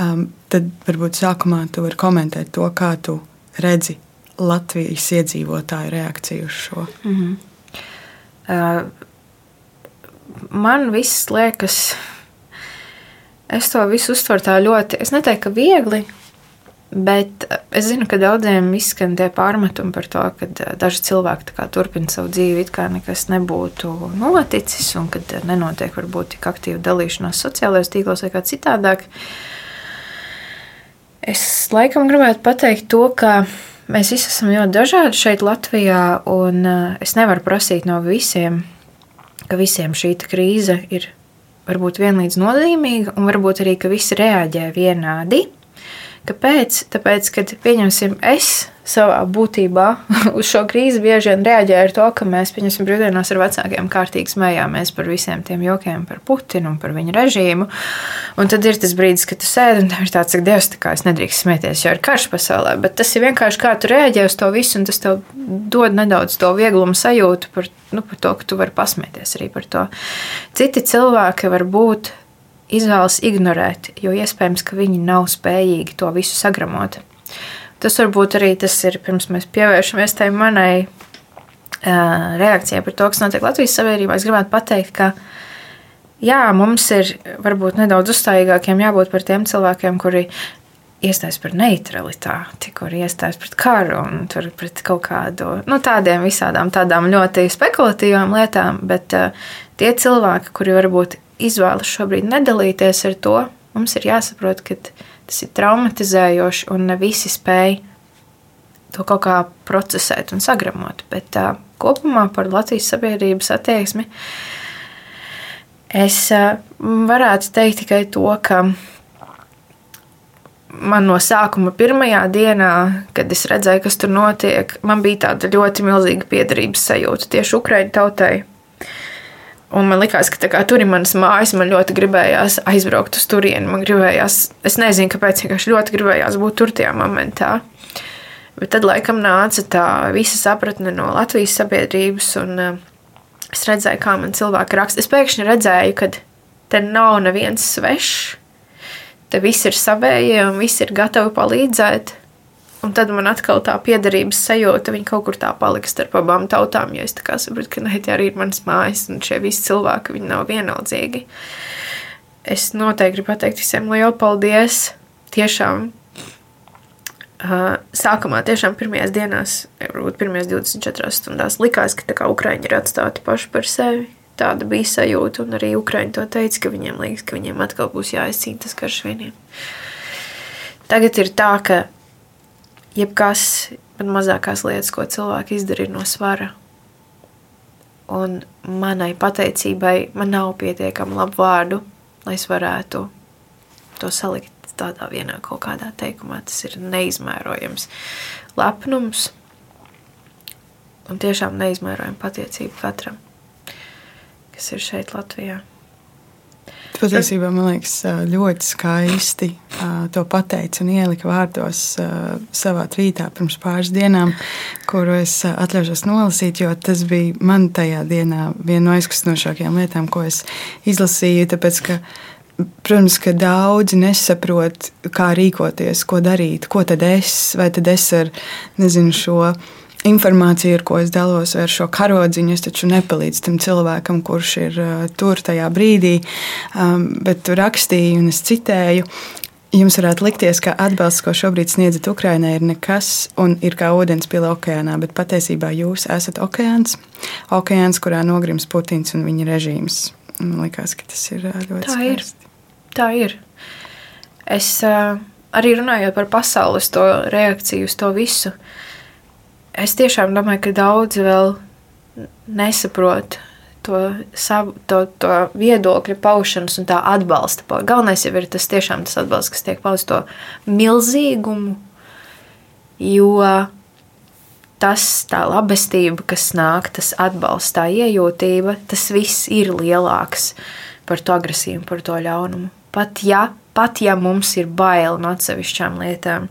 Um, tad varbūt sākumā tu vari komentēt to, kā tu redzi Latvijas iedzīvotāju reakciju uz šo? Mm -hmm. uh, man viss liekas, es to visu uztveru tā ļoti, es neteiktu, ka viegli. Bet es zinu, ka daudziem izskan tie pārmetumi par to, ka daži cilvēki turpina savu dzīvi, it kā nekas nebūtu noticis, un ka nenotiek varbūt tik aktīva dalīšanās sociālajos tīklos vai kā citādāk. Es laikam gribētu pateikt to, ka Mēs visi esam ļoti dažādi šeit, Latvijā, un eh, es nevaru prasīt no visiem, ka visiem šī krīze ir varbūt vienlīdz nozīmīga, un varbūt arī, ka visi reaģē vienādi. Kāpēc? Tāpēc, kad pieņemsim, es savā būtībā *laughs* uz šo krīzi bieži vien reaģē ar to, ka mēs, pieņemsim, brīvdienās ar vecākiem kārtīgi smējāmies par visiem tiem jokiem, par Putinu un par viņa režīmu. Un tad ir tas brīdis, kad tu sēdi un tev ir tāds, ka Dievs, tā kā es nedrīkst smieties, jo ir karš pasaulē. Bet tas ir vienkārši kā tu reaģē uz to visu, un tas tev dod nedaudz to vieglumu sajūtu par, nu, par to, ka tu vari pasmieties arī par to. Citi cilvēki var būt izvēlas ignorēt, jo iespējams, ka viņi nav spējīgi to visu sagramot. Tas varbūt arī tas ir pirms mēs pievēršamies tai manai uh, reakcijai par to, kas notiek Latvijas sabiedrībā. Es gribētu pateikt, ka jā, mums ir varbūt nedaudz uzstājīgākiem jābūt par tiem cilvēkiem, kuri iestājas par neutralitāti, kur iestājas pret karu un pret kaut kādu nu, tādiem visādām tādām ļoti spekulatīvām lietām. Bet uh, tie cilvēki, kuri varbūt izvēlas šobrīd nedalīties ar to, mums ir jāsaprot, ka tas ir traumatizējoši un ne visi spēj to kaut kā procesēt un sagramot. Bet uh, kopumā par Latvijas sabiedrības attieksmi es varētu teikt tikai to, ka man no sākuma pirmajā dienā, kad es redzēju, kas tur notiek, man bija tāda ļoti milzīga piederības sajūta tieši Ukraiņu tautai. Un man liekas, ka kā, tur ir manas mājas. Man ļoti gribējās aizbraukt uz turieni. Man gribējās, es nezinu, kāpēc, vienkārši ļoti gribējās būt tur tajā momentā. Bet tad laikam nāca tā visa sapratne no Latvijas sabiedrības, un uh, es redzēju, kā man cilvēki raksta. Es pēkšņi redzēju, ka te nav neviens svešs, te viss ir savējie un visi ir gatavi palīdzēt. Un tad man atkal tā piederības sajūta, viņa kaut kur tā palika starp abām tautām. Jo es saprotu, ka ne, tie arī ir manas mājas, un šie visi cilvēki viņi nav vienaldzīgi. Es noteikti gribu pateikt visiem lielu paldies. Tiešām sākumā, tiešām pirmajās dienās, varbūt pirmajās 24 stundās, likās, ka Ukrāņi ir atstāti paši par sevi. Tāda bija sajūta, un arī Ukrāņi to teica, ka viņiem liekas, ka viņiem atkal būs jāizcīna tas karš vieniem. Tagad ir tā, ka jebkas, pat mazākās lietas, ko cilvēki izdara, ir no svara. Un manai pateicībai man nav pietiekami labu vārdu, lai es varētu to salikt tādā vienā kaut kādā teikumā. Tas ir neizmērojams lepnums un tiešām neizmērojama pateicība katram, kas ir šeit Latvijā. Patiesībā man liekas, ļoti skaisti to pateica un ielika vārdos savā tvītā pirms pāris dienām, kuru es atļaušos nolasīt, jo tas bija man tajā dienā viena no aizkustinošākajām lietām, ko es izlasīju. Tāpēc, ka, protams, ka daudzi nesaprot, kā rīkoties, ko darīt, ko tad es, vai tad es ar nezinu, šo informāciju, ar ko es dalos, ar šo karodziņu, es taču nepalīdzu tam cilvēkam, kurš ir uh, tur tajā brīdī. Um, bet tu rakstīji, un es citēju. Jums varētu likties, ka atbalsts, ko šobrīd sniedzat Ukraiņai, ir nekas un ir kā ūdens pila okeānā, bet patiesībā jūs esat okeāns, okeāns, kurā nogrims Putins un viņa režīms. Man liekas, ka tas ir ļoti Tā skaisti. ir. Tā ir. Es uh, arī runājot par pasaules reakciju uz to visu, uh, es tiešām domāju, ka daudzi vēl nesaprot to, savu, to, to viedokļu paušanas un tā atbalsta. Galvenais jau ir tas tiešām tas atbalsts, kas tiek pausts to milzīgumu, jo tas tā labestība, kas nāk, tas atbalsts, tā iejūtība, tas viss ir lielāks par to agresīvu, par to ļaunumu. Pat ja, pat ja mums ir bail no atsevišķām lietām,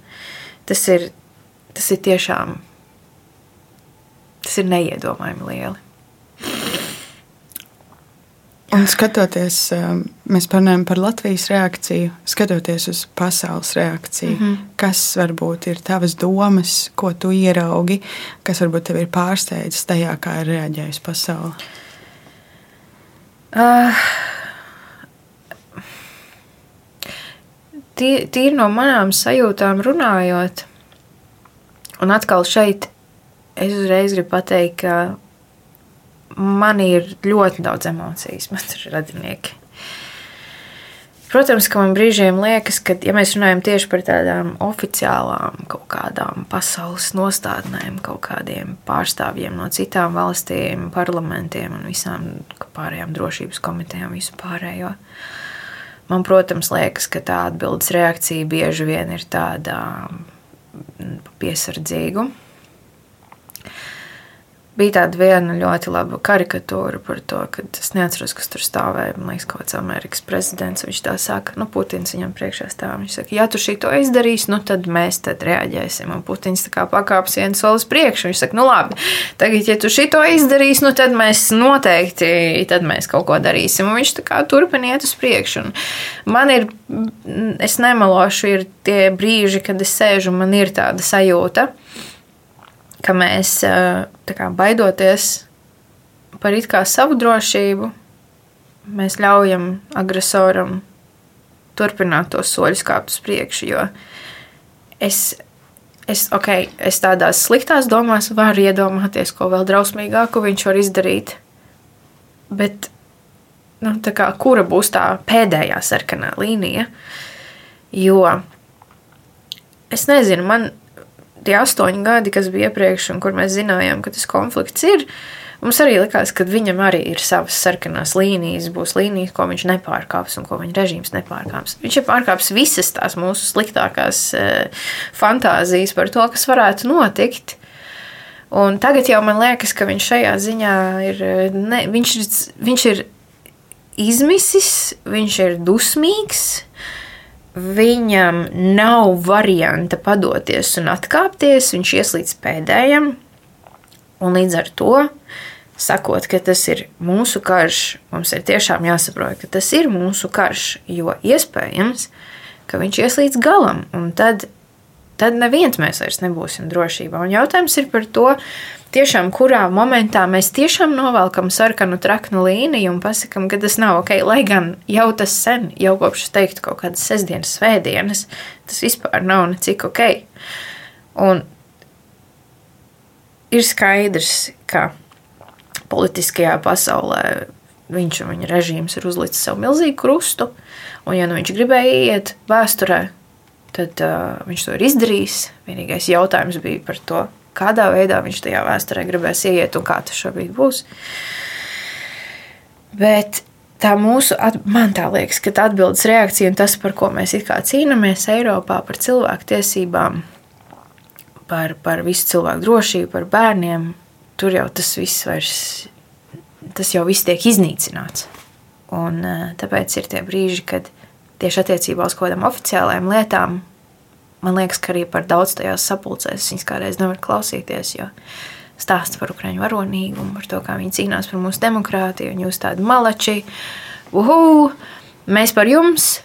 tas ir, tas ir tiešām Tas ir neiedomājami lieli. Un skatoties, um, mēs parunājam par Latvijas reakciju, skatoties uz pasaules reakciju, mm -hmm. kas varbūt ir tavas domas, ko tu ieraugi, kas varbūt tev ir pārsteidzis tajā, kā ir reaģējusi pasaule? Uh, Tīri no manām sajūtām runājot, un atkal šeit es uzreiz gribu pateikt, ka man ir ļoti daudz emocijas, man ir radinieki. Protams, ka man brīžiem liekas, ka, ja mēs runājam tieši par tādām oficiālām, kaut kādām pasaules nostādnēm, kaut kādiem pārstāvjiem no citām valstīm, parlamentiem un visām pārējām drošības komitejām, visu pārējo, man, protams, liekas, ka tā atbildes reakcija bieži vien ir tāda piesardzīgu bija tāda viena ļoti laba karikatūra par to, ka es neatceros, kas tur stāvēja. Man liekas, kaut kāds Amerikas prezidents. Viņš tā saka, nu, Putins viņam priekšā stāv. Viņš saka, ja tu šito izdarīsi, nu, tad mēs tad reaģēsim. Un Putins tā kā pakāps vienu solis priekšu. Viņš saka, nu, labi, tagad, ja tu šito izdarīsi, nu, tad mēs noteikti, tad mēs kaut ko darīsim. Un viņš tā kā turpina iet uz priekšu. Un man ir, es nemelošu, ir tie brīži, kad es sēžu man ir tāda sajūta ka mēs kā, baidoties par it kā savu drošību, mēs ļaujam agresoram turpināt tos soļus kāpt uz priekšu. Jo es, es, okay, es tādās sliktās domās varu iedomāties, ko vēl drausmīgāku viņš var izdarīt. Bet nu, kā, kura būs tā pēdējā sarkanā līnija? Jo es nezinu, man tie astoņi gadi, kas bija iepriekš, un kur mēs zinājām, ka tas konflikts ir, mums arī likās, ka viņam arī ir savas sarkanās līnijas, būs līnijas, ko viņš nepārkāps un ko viņa režīms nepārkāps. Viņš ir pārkāpis visas tās mūsu sliktākās uh, fantāzijas par to, kas varētu notikt. Un tagad jau man liekas, ka viņš šajā ziņā ir, ne, viņš, viņš ir izmisis, viņš ir dusmīgs, viņam nav varianta padoties un atkāpties, viņš ies līdz pēdējam. Un līdz ar to, sakot, ka tas ir mūsu karš, mums ir tiešām jāsaprot, ka tas ir mūsu karš, jo iespējams, ka viņš ies līdz galam, un tad, tad neviens mēs vairs nebūsim drošībā. Un jautājums ir par to, tiešām kurā momentā mēs tiešām novelkam sarkanu traknu līniju un pasakām, ka tas nav ok. Lai gan jau tas sen, jau kopš es teiktu kaut kādas sestdienas, svētdienas, tas vispār nav necik ok. Un ir skaidrs, ka politiskajā pasaulē viņš un viņa režīms ir uzlicis sev milzīgu krustu, un ja nu viņš gribēja iet vēsturē, tad uh, viņš to ir izdarījis. Vienīgais jautājums bija par to, kādā veidā viņš tajā vēsturē gribēs ieiet un kā tas šobrīd būs. Bet tā mūsu, man tā liekas, ka tā atbildes reakcija un tas, par ko mēs cīnāmies Eiropā, par cilvēku tiesībām, par, par visu cilvēku drošību, par bērniem, tur jau tas viss vairs, tas jau viss tiek iznīcināts. Un eh, tāpēc ir tie brīži, kad tieši attiecībā uz kaut kādām oficiālām lietām man liekas, ka arī par daudz tajās sapulcēs viņas kādreiz nevar klausīties. Jo stāsts par ukraiņu varonīgumu, par to, kā viņi cīnās par mūsu demokrātiju, un jūs tādi malači, uhu, mēs par jums,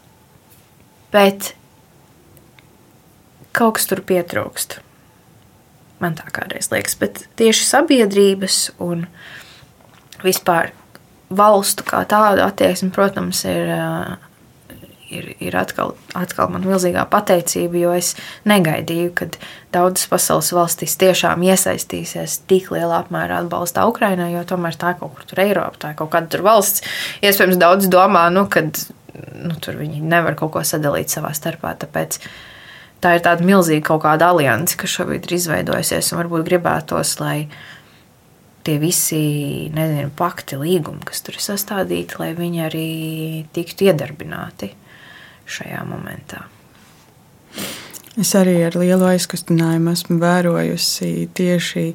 bet kaut kas tur pietrūkst. Man tā kādreiz liekas, bet tieši sabiedrības un vispār valstu kā tāda attieksme, protams, ir ir, ir atkal, atkal man milzīgā pateicība, jo es negaidīju, ka daudzas pasaules valstis tiešām iesaistīsies tik lielā apmērā atbalstā Ukrainai, jo tomēr tā kaut kur tur Eiropa, tā kaut kāda tur valsts. Iespējams, daudz domā, nu, ka nu, tur viņi nevar kaut ko sadalīt savā starpā. Tāpēc tā ir tāda milzīga kaut kāda alianse, kas šobrīd ir izveidojusies, un varbūt gribētos, lai tie visi nezinu, pakti, līgumi, kas tur ir sastādīti, lai viņi arī tiktu iedarbināti šajā momentā. Es arī ar lielu aizkustinājumu esmu vērojusi tieši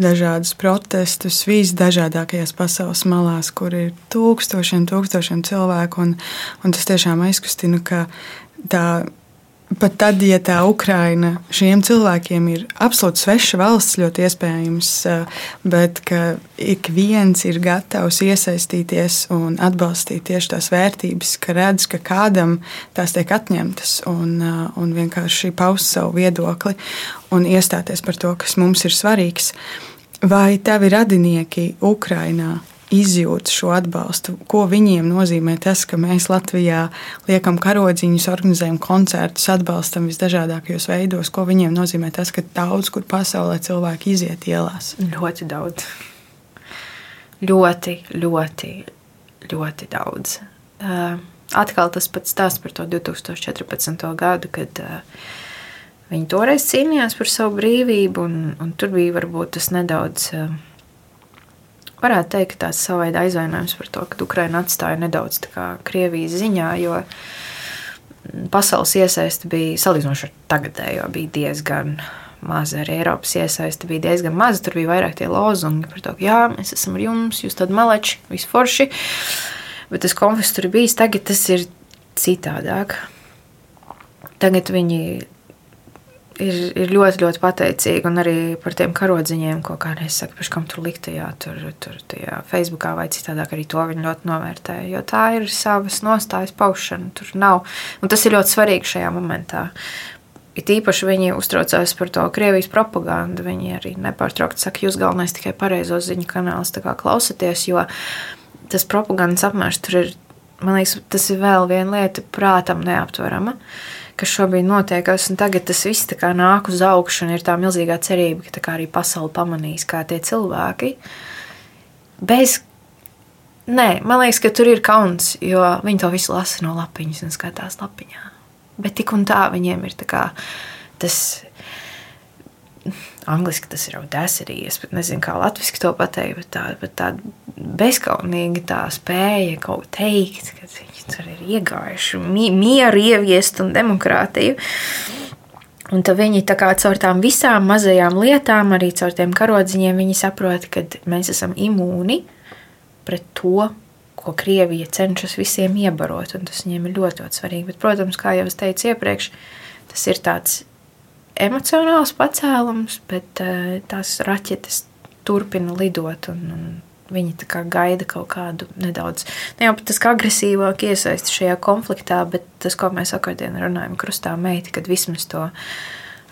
dažādus protestus visdažādākajās pasaules malās, kur ir tūkstošiem, tūkstošiem cilvēku. Un, un tas tiešām aizkustina, ka tā Pat tad, ja tā Ukraina šiem cilvēkiem ir absolūti sveša valsts, ļoti iespējams, eh, bet ik viens ir gatavs iesaistīties un atbalstīt tieši tās vērtības, ka redz, ka kādam tās tiek atņemtas un, eh, un vienkārši paust savu viedokli un iestāties par to, kas mums ir svarīgs. Vai tavi radinieki Ukrainā izjūt šo atbalstu, ko viņiem nozīmē tas, ka mēs Latvijā liekam karodziņus, organizējam koncertus, atbalstam visdažādākajos veidos, ko viņiem nozīmē tas, ka daudz kur pasaulē cilvēki iziet ielās. Ļoti daudz. Ļoti, ļoti, ļoti daudz. Uh, atkal tas pats stāsts par to 2014. gadu, kad uh, viņi toreiz cīnījās par savu brīvību, un, un tur bija varbūt tas nedaudz. Uh, varētu teikt, ka tās savveida aizvainojums par to, ka Ukraina atstāja nedaudz Krievijas ziņā, jo pasaules iesaiste bija salīdzinoši ar tagadējo, bija diezgan maza. Arī Eiropas iesaiste bija diezgan maza. Tur bija vairāk tie lozungi par to, ka jā, mēs esam ar jums, jūs tādi maleči, visforši. Bet tas konflikts tur bijis, tagad tas ir citādāk. Tagad viņi ir, ir ļoti, ļoti pateicīgi un arī par tiem karodziņiem, ko kādreiz saka, pēc kam tur liktajā, tur, tur tajā Facebookā vai citādāk arī to viņi ļoti novērtē, jo tā ir savas nostājas paušana, tur nav, un tas ir ļoti svarīgi šajā momentā. It īpaši viņi uztraucās par to Krievijas propagandu. Viņi arī nepārtraukti saka, jūs galvenais tikai pareizos ziņu kanālus klausieties, jo tas propagandas apmērs tur ir, man liekas, tas ir vēl viena lieta prātam neaptverama, kas šobrīd notiekas. Un tagad tas viss nāk uz augšu un ir tā milzīgā cerība, ka arī pasaule pamanīs, kā tie cilvēki bez Nē, man liekas, ka tur ir kauns, jo viņi to visu lasa no lapiņas un skatās lapiņā. Bet tik un tā viņiem ir tā kā, tas. Angliski tas ir audacity, bet nezinu, kā latviešu to pateikt. Bet tāda bet tā bezskaunīga tā spēja kaut ko teikt, ka viņi tur ir iegājuši mi mieru, ieviest un demokrātiju. Un tad viņi tā kā caur tām visām mazajām lietām, arī caur tiem karodziņiem, viņi saprot, ka mēs esam imūni pret to, ko Krievija cenšas visiem iebarot, un tas viņiem ir ļoti, ļoti svarīgi. Bet, protams, kā jau es teicu iepriekš, tas ir tāds emocionāls pacēlums, bet uh, tās raķetes turpina lidot, un, un viņi gaida kaut kādu nedaudz, ne jau tas kā agresīvāk iesaisti šajā konfliktā, bet tas, ko mēs vakardien runājam, krustā meita, kad vismaz to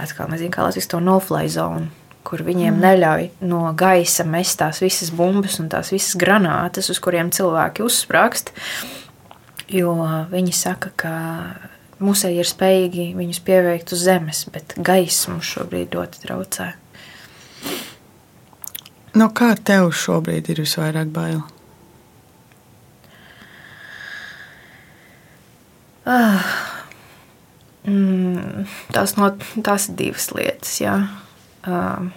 atkal nezinu, kā Latvijas to no-fly zonu kur viņiem mm. neļauj no gaisa mest tās visas bumbas un tās visas granātas, uz kuriem cilvēki uzsprāgst. Jo viņi saka, ka musēji ir spējīgi viņus pieveikt uz zemes, bet gaisa mums šobrīd ļoti traucē. No kā tev šobrīd ir visvairāk bail? Ah, mm, tās, no, tās ir divas lietas. Jā. Uh,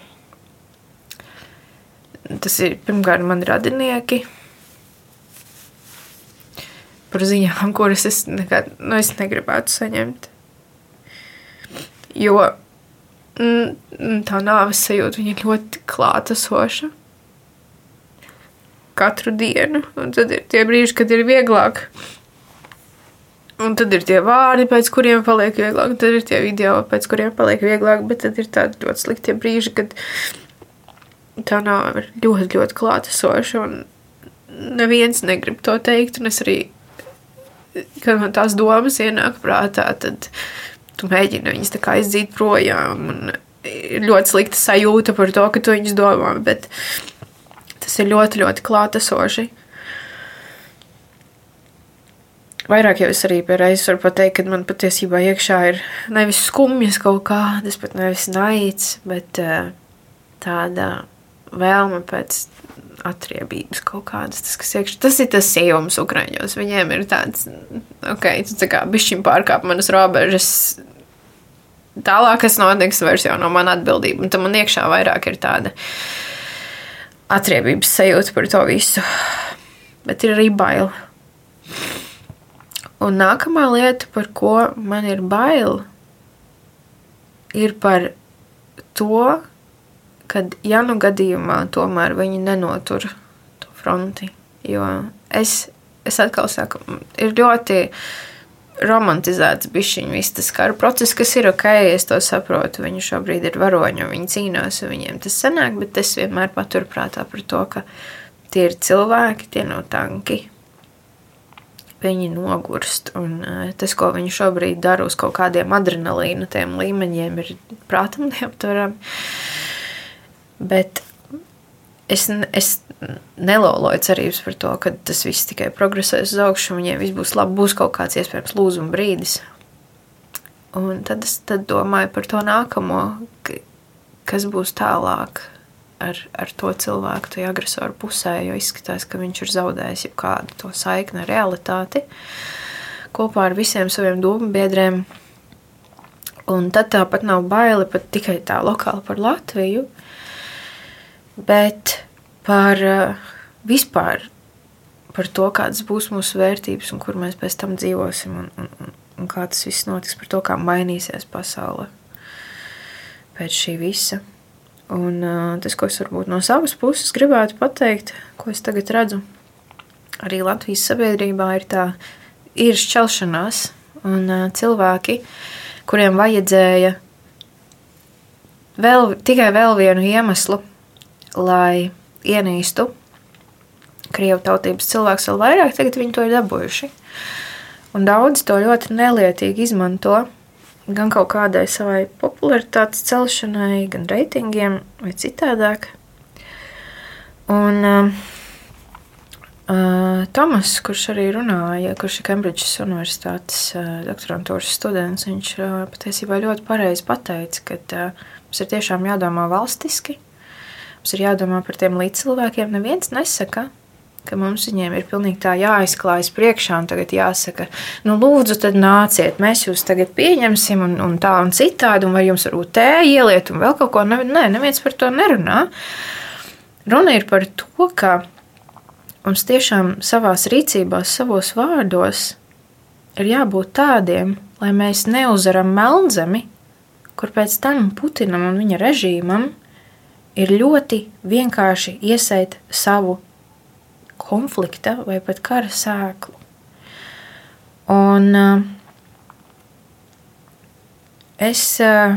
tas ir pirmkārt mani radinieki. Par ziņām, kuras es nekad nu, es negribētu saņemt. Jo mm, tā nāves sajūta ir ļoti klātesoša. Katru dienu, un tad ir tie brīži, kad ir vieglāk. Un tad ir tie vārdi, pēc kuriem paliek vieglāk, un tad ir tie video, pēc kuriem paliek vieglāk, bet tad ir tādi ļoti slikti brīži, kad tā nav ļoti, ļoti klātesoša, neviens negrib to teikt, un es arī, kad man tās domas ienāk prātā, tad tu mēģini viņas tā kā izdzīt projām, un ir ļoti slikta sajūta par to, ka tu viņas domā, bet tas ir ļoti, ļoti klātesoši. Vairāk jau es arī reizes varu pateikt, ka man patiesībā iekšā ir nevis skumjas kaut kādas, pat nevis naids, bet uh, tāda vēlme pēc atriebības kaut kādas. Tas, kas iekšā, tas ir tas sījums Ukraiņos. Viņiem ir tāds, ok, tu tā kā bišķiņ pārkāp manas robežas. Tālāk, kas notiks, vairs jau nav mana atbildība. Un tam man iekšā vairāk ir tāda atriebības sajūta par to visu. Bet ir arī baila. Un nākamā lieta, par ko man ir bail, ir par to, ka, ja nu gadījumā tomēr viņi nenotur to fronti, jo es, es atkal saku, ir ļoti romantizēts bišķiņu viss tas kara process, kas ir ok, es to saprotu, viņi šobrīd ir varoņi viņi cīnās viņiem tas sanāk, bet es vienmēr paturprātā par to, ka tie ir cilvēki, tie nav tanki, viņi nogurst. Un, uh, tas, ko viņi šobrīd dara uz kaut kādiem adrenalīna līmeņiem, ir prātam neaptverami. Bet es, es neloloju cerības par to, ka tas viss tikai progresēs uz augšu, un viņiem viss būs labi, būs kaut kāds iespējams lūzuma brīdis. Un tad es tad domāju par to nākamo, kas būs tālāk ar, ar to cilvēku, tajā agresoru pusē, jo izskatās, ka viņš ir zaudējis jau kādu to saikni ar realitāti kopā ar visiem saviem domu biedriem. Un tad tāpat nav baili pat tikai tā lokāli par Latviju, bet par vispār par to, kādas būs mūsu vērtības un kur mēs pēc tam dzīvosim un, un, un kā tas viss notiks, par to, kā mainīsies pasaule pēc šī visa. Un uh, tas, ko es varbūt no savas puses gribētu pateikt, ko es tagad redzu, arī Latvijas sabiedrībā ir tā ir šķelšanās, un uh, cilvēki, kuriem vajadzēja vēl, tikai vēl vienu iemeslu, lai ienīstu krievu tautības cilvēks vēl vairāk, tagad viņi to ir dabūjuši. Un daudzi to ļoti nelietīgi izmanto gan kaut kādai savai popularitātes celšanai, gan reitingiem vai citādāk. Un uh, uh, Tomas, kurš arī runāja, kurš ir Kembridžas Universitātes uh, doktorantūras students, viņš uh, patiesībā ļoti pareizi pateica, ka uh, mums ir tiešām jādomā valstiski, mums ir jādomā par tiem līdzcilvēkiem. Neviens nesaka, ka mums viņiem ir pilnīgi tā jāizklājas priekšā un tagad jāsaka, nu, lūdzu, tad nāciet, mēs jūs tagad pieņemsim un, un tā un citādi, un vai jums varbūt tēju ieliet un vēl kaut ko. Nē, neviens par to nerunā. Runa ir par to, ka mums tiešām savās rīcībās, savos vārdos ir jābūt tādiem, lai mēs neuzaram melnzemi, kur pēc tam Putinam un viņa režīmam ir ļoti vienkārši iesēt savu konflikta vai pat kara sēklu. Un uh, es, uh,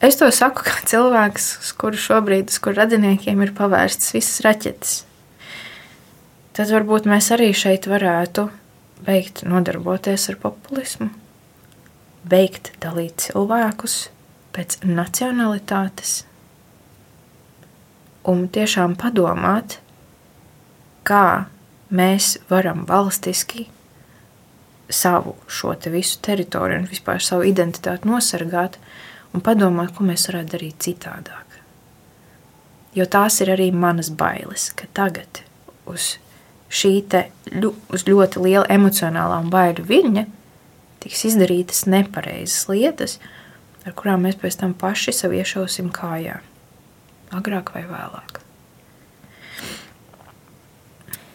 es to saku kā cilvēks, uz kuru šobrīd, uz kuru radiniekiem ir pavērstas visas raķetes. Tad varbūt mēs arī šeit varētu beigt nodarboties ar populismu, beigt dalīt cilvēkus pēc nacionalitātes un tiešām padomāt, kā mēs varam valstiski savu šo te visu teritoriju un vispār savu identitāti nosargāt un padomāt, ko mēs varētu darīt citādāk. Jo tās ir arī manas bailes, ka tagad uz šī te uz ļoti liela emocionālā un baiļu viļņa tiks izdarītas nepareizas lietas, ar kurām mēs pēc tam paši sev iešausim kājā, agrāk vai vēlāk.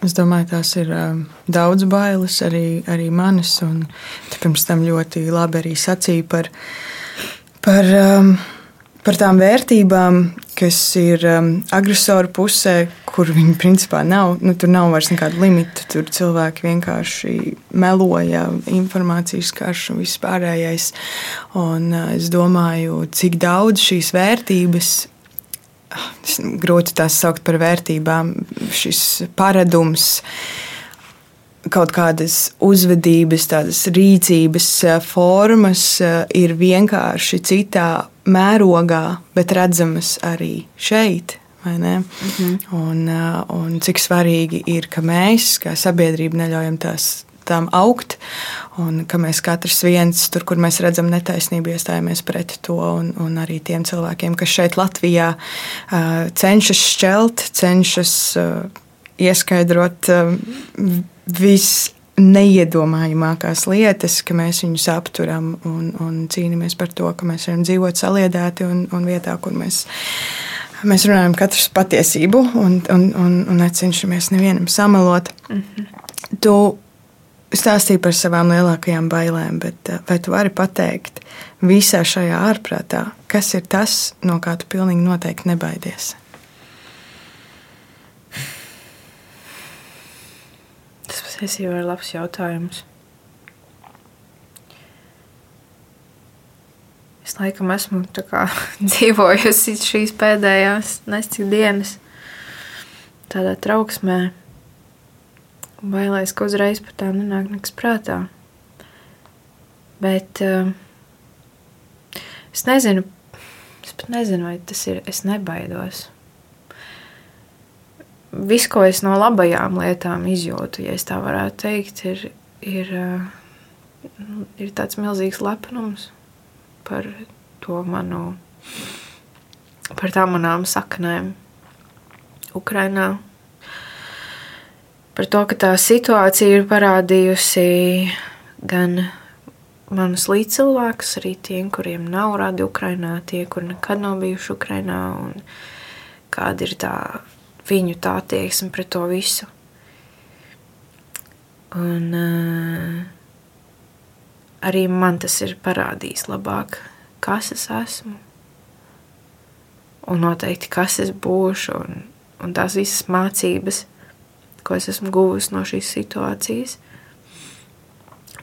Es domāju, tās ir um, daudz bailes, arī, arī manas. Un pirms tam ļoti labi arī sacīja par, par, um, par tām vērtībām, kas ir um, agresoru pusē, kur viņi principā nav. Nu, tur nav vairs nekāda limita. Tur cilvēki vienkārši meloja, informācijas karš un viss pārējais. Un, uh, es domāju, cik daudz šīs vērtības grūti tās saukt par vērtībām, šis paradums, kaut kādas uzvedības, tādas rīcības eh, formas eh, ir vienkārši citā mērogā, bet redzamas arī šeit. Mm -hmm. un, eh, un cik svarīgi ir, ka mēs, kā sabiedrība, neļaujam tās tām augt, un ka mēs katrs viens, tur, kur mēs redzam netaisnību, iestājamies pret to, un, un arī tiem cilvēkiem, kas šeit Latvijā cenšas šķelt, cenšas ieskaidrot visu neiedomājamākās lietas, ka mēs viņus apturam un, un cīnāmies par to, ka mēs varam dzīvot saliedēti un, un vietā, kur mēs, mēs runājam katrs patiesību un, un, un, un necenšamies nevienam samalot. Mm -hmm. Tu stāstīja par savām lielākajām bailēm, bet eh, vai tu vari pateikt visā šajā ārprātā, kas ir tas, no kā tu pilnīgi noteikti nebaidies? Tas patiesībā ir labs jautājums. Es laikam esmu kā, *laughs* dzīvojusi šīs pēdējās nescik dienas tādā trauksmē Bailēs, ka uzreiz par tām nenāk nekas prātā. Bet uh, es nezinu, es pat nezinu, vai tas ir. Es nebaidos. Viss, ko es no labajām lietām izjūtu, ja tā varētu teikt, ir, ir, uh, ir tāds milzīgs lepnums par to manu, par tām manām saknēm Ukrainā par to, ka tā situācija ir parādījusi gan manus līdzcilvēkus, arī tiem, kuriem nav radi Ukrainā, tie, kur nekad nav bijuši Ukrainā, un kāda ir tā viņu tā attieksme pret to visu. Un, arī man tas ir parādījis labāk, kas es esmu. Un noteikti, kas es būšu, un, un tās visas mācības, ko es esmu guvusi no šīs situācijas.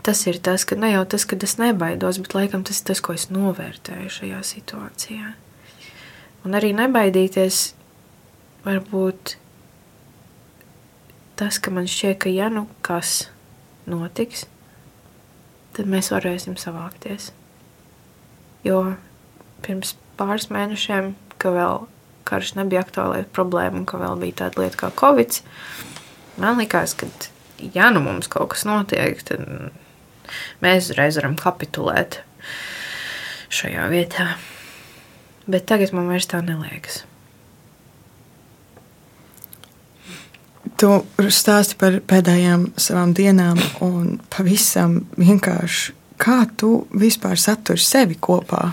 Tas ir tas, ka ne jau tas, ka es nebaidos, bet laikam tas ir tas, ko es novērtēju šajā situācijā. Un arī nebaidīties varbūt tas, ka man šķiet, ka ja nu kas notiks, tad mēs varēsim savākties. Jo pirms pāris mēnešiem, ka vēl karš nebija aktuālā problēma un ka vēl bija tāda lieta kā Covid, man likās, ka ja nu mums kaut kas notiek, tad mēs uzreiz varam kapitulēt šajā vietā. Bet tagad man vairs tā neliekas. Tu stāsti par pēdējām savām dienām, un pavisam vienkārši kā tu vispār saturi sevi kopā?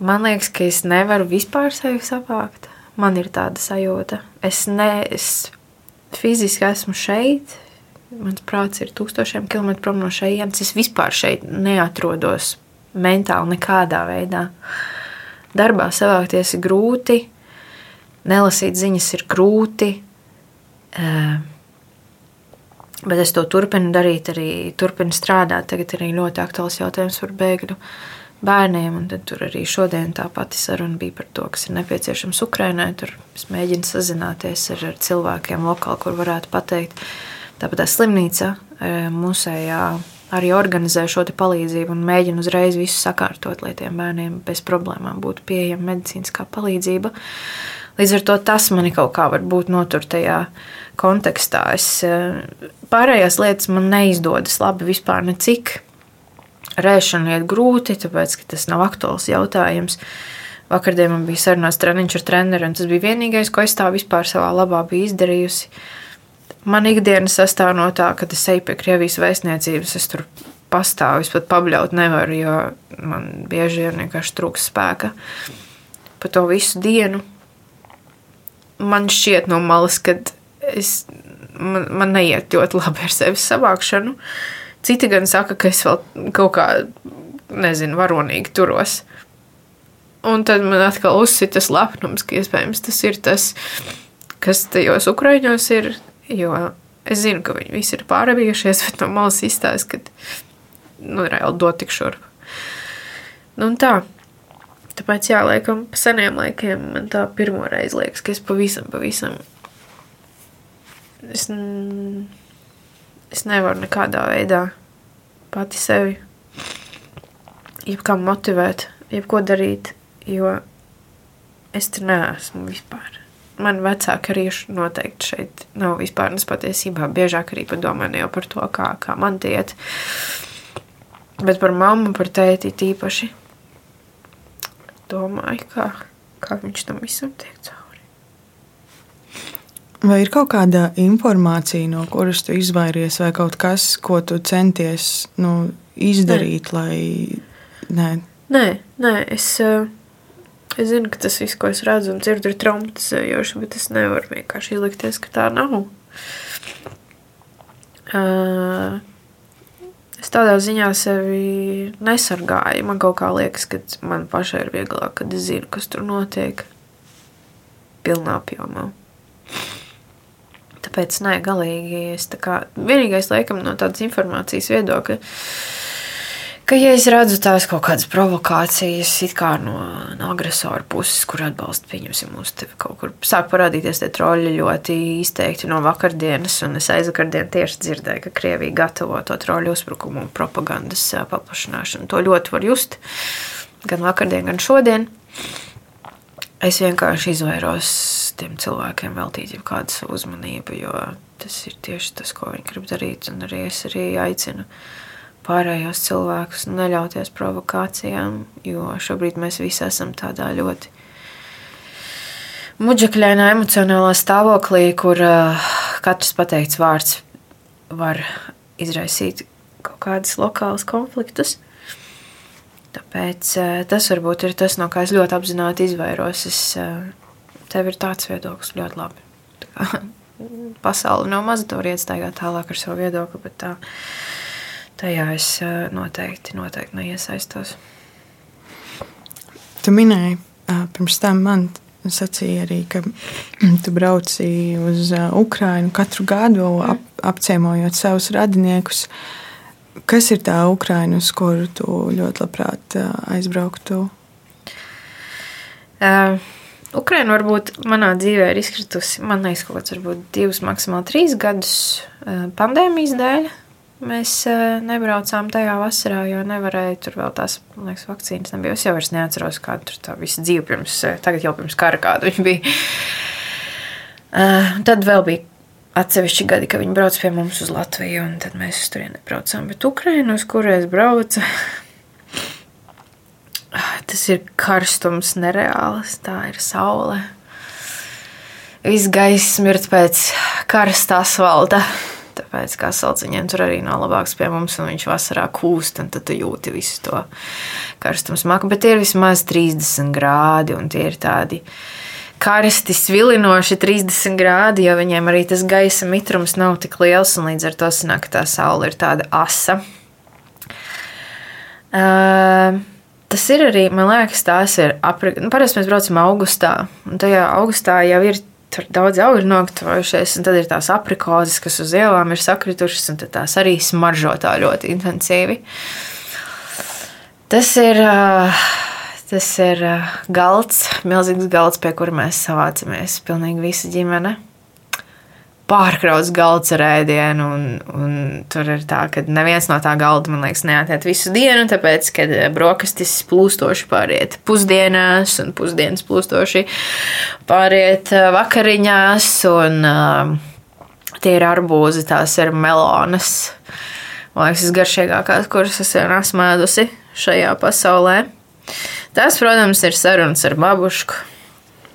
Man liekas, ka es nevaru vispār sevi savākt. Man ir tāda sajūta. Es, ne, es fiziski esmu šeit, mans prāts ir tūkstošiem kilometru prom no šejienes. Es vispār šeit neatrodos mentāli nekādā veidā. Darbā savākties ir grūti nelasīt ziņas ir grūti. Bet es to turpinu darīt, arī turpinu strādāt. Tagad ir ļoti aktuāls jautājums par bēgļu bērniem. Tur arī šodien tā pati saruna bija par to, kas ir nepieciešams Ukraiņai. Tur es mēģinu sazināties ar, ar cilvēkiem lokāli, kur varētu pateikt. Tāpat tā slimnīca mūsējā arī organizē šo palīdzību un mēģina uzreiz visu sakārtot, lai tiem bērniem bez problēmām būtu pieejama medicīniskā palīdzība. Līdz ar to tas mani kaut kā varbūt notur tajā kontekstā. Es, eh, pārējās lietas man neizdodas labi vispār necik. Rēšana iet grūti, tāpēc, ka tas nav aktuāls jautājums. Vakardien man bija sarunās treniņš ar treneri, un tas bija vienīgais, ko es tā vispār savā labā biju izdarījusi. Man ikdiena sastāv no tā, ka es eju pie Krievijas vēstniecības, es tur pastāvu, es pat pabļaut nevaru, jo man bieži ir vienkārši trūks spēka. Pa to visu dienu man šķiet no malas, ka es, man, man neiet ļoti labi ar sevis savākšanu. Citi gan saka, ka es vēl kaut kā, nezinu, varonīgi turos. Un tad man atkal uzsita lepnums, ka iespējams tas ir tas, kas tajos ukraiņos ir. Jo es zinu, ka viņi visi ir pārabījušies, *laughs* bet no malas izstāsta, ka nu, reāli dot tik šurp. Nu, un tā. Tāpēc, jā, laikam, pa seniem laikiem man tā pirmo reizi liekas, ka es pavisam, pavisam. Es, es nevaru nekādā veidā pati sevi jebkam motivēt, jebko darīt, jo es tur neesmu vispār. Man vecāki arī noteikti šeit nav vispār. Es patiesībā biežāk arī padomāju par to, kā, kā man tiet. Bet par mammu, par tēti tīpaši domāju, kā, kā viņš tam visam tiek cauri. Vai ir kaut kāda informācija, no kuras tu izvairies, vai kaut kas, ko tu centies nu, izdarīt, nē. lai. Nē, nē, nē es, eh, es zinu, ka tas viss, ko es redzu un dzirdu, ir traumatizējoši, bet es nevaru vienkārši ielikties, ka tā nav. Uh, Es tādā ziņā sevi nesargāju. Man kaut kā liekas, ka man pašai ir vieglāk, kad es zinu, kas tur notiek pilnā apjomā. Tāpēc nē, galīgi es tā kā vienīgais laikam no tādas informācijas viedokļa ka, ja es redzu tās kaut kādas provokācijas, it kā no, no agresora puses, kur atbalsta, pieņemsim, mūs te kaut kur sāk parādīties tie troļi ļoti izteikti no vakardienas, un es aizvakardien tieši dzirdēju, ka Krievija gatavo to troļu uzbrukumu un propagandas paplašināšanu. To ļoti var just gan vakardien, gan šodien. Es vienkārši izvairos tiem cilvēkiem veltīt kādu uzmanību, jo tas ir tieši tas, ko viņi grib darīt, un arī es arī aicinu pārējos cilvēkus, neļauties provokācijām, jo šobrīd mēs visi esam tādā ļoti muģekļainā emocionālā stāvoklī, kur uh, katrs pateikts vārds var izraisīt kaut kādus lokālus konfliktus. Tāpēc uh, tas varbūt ir tas, no kā es ļoti apzināti izvairos. Es, uh, tev ir tāds viedoklis ļoti labi. Tā kā, *laughs* pasaule nav maza, tur iestaigāt tālāk ar savu viedokli, bet tā, tajā es noteikti, noteikti neiesaistos. Tu minēji pirms tam man sacīja arī, ka *clears throat* tu brauci uz Ukrajinu katru gadu, ap, apciemojot savus radiniekus. Kas ir tā Ukraina, uz kuru tu ļoti labprāt aizbrauktu? Uh, Ukraina varbūt manā dzīvē ir izkritusi, man liekas, kaut kāds varbūt divus, maksimāli trīs gadus uh, pandēmijas dēļ. Mēs uh, nebraucām tajā vasarā, jo nevarēja tur vēl tās liekas, vakcīnas. Nebija. Es jau neatceros, kāda tur tā visa dzīve pirms, tagad jau pirms kara kāda viņa bija. Tad vēl bija atsevišķi gadi, kad viņi brauc pie mums uz Latviju, un tad mēs uz turieni braucām. Bet kuru es braucu, *laughs* Tas ir karstums, nereāls. Tā ir saule. Viss gaiss smirt pēc karsta asfalta. Tāpēc kā salciņiem tur arī nav labāks pie mums, un viņš vasarā kūst, un tad jūti visu to karstumu smaku. Bet ir vismaz 30 grādi, un tie ir tādi karsti, svilinoši 30 grādi, jo viņiem arī tas gaisa mitrums nav tik liels, un līdz ar to sanāk, ka tā saule ir tāda asa. Uh, Tas ir arī, man liekas, tās ir aprīļa. Nu, parasti mēs braucam augustā, un tajā augustā jau ir tur daudz augļu nokļuvušies, un tad ir tās aprikozes, kas uz ielām ir sakritušas, un tās arī smaržo tā ļoti intensīvi. Tas ir, tas ir galds, milzīgs galds, pie kura mēs savācamies, pilnīgi visa ģimene pārkrauts galds ar ēdienu. Un, un tur ir tā, ka neviens no tā galda, man liekas, neatiet visu dienu, tāpēc, kad brokastis plūstoši pāriet pusdienās, un pusdienas plūstoši pāriet eh, vakariņās, un uh, tie ir arbūzi, tās ir melonas. Man liekas, tas garšīgākās, kuras es vien esmu ēdusi šajā pasaulē. Tas, protams, ir sarunas ar babušku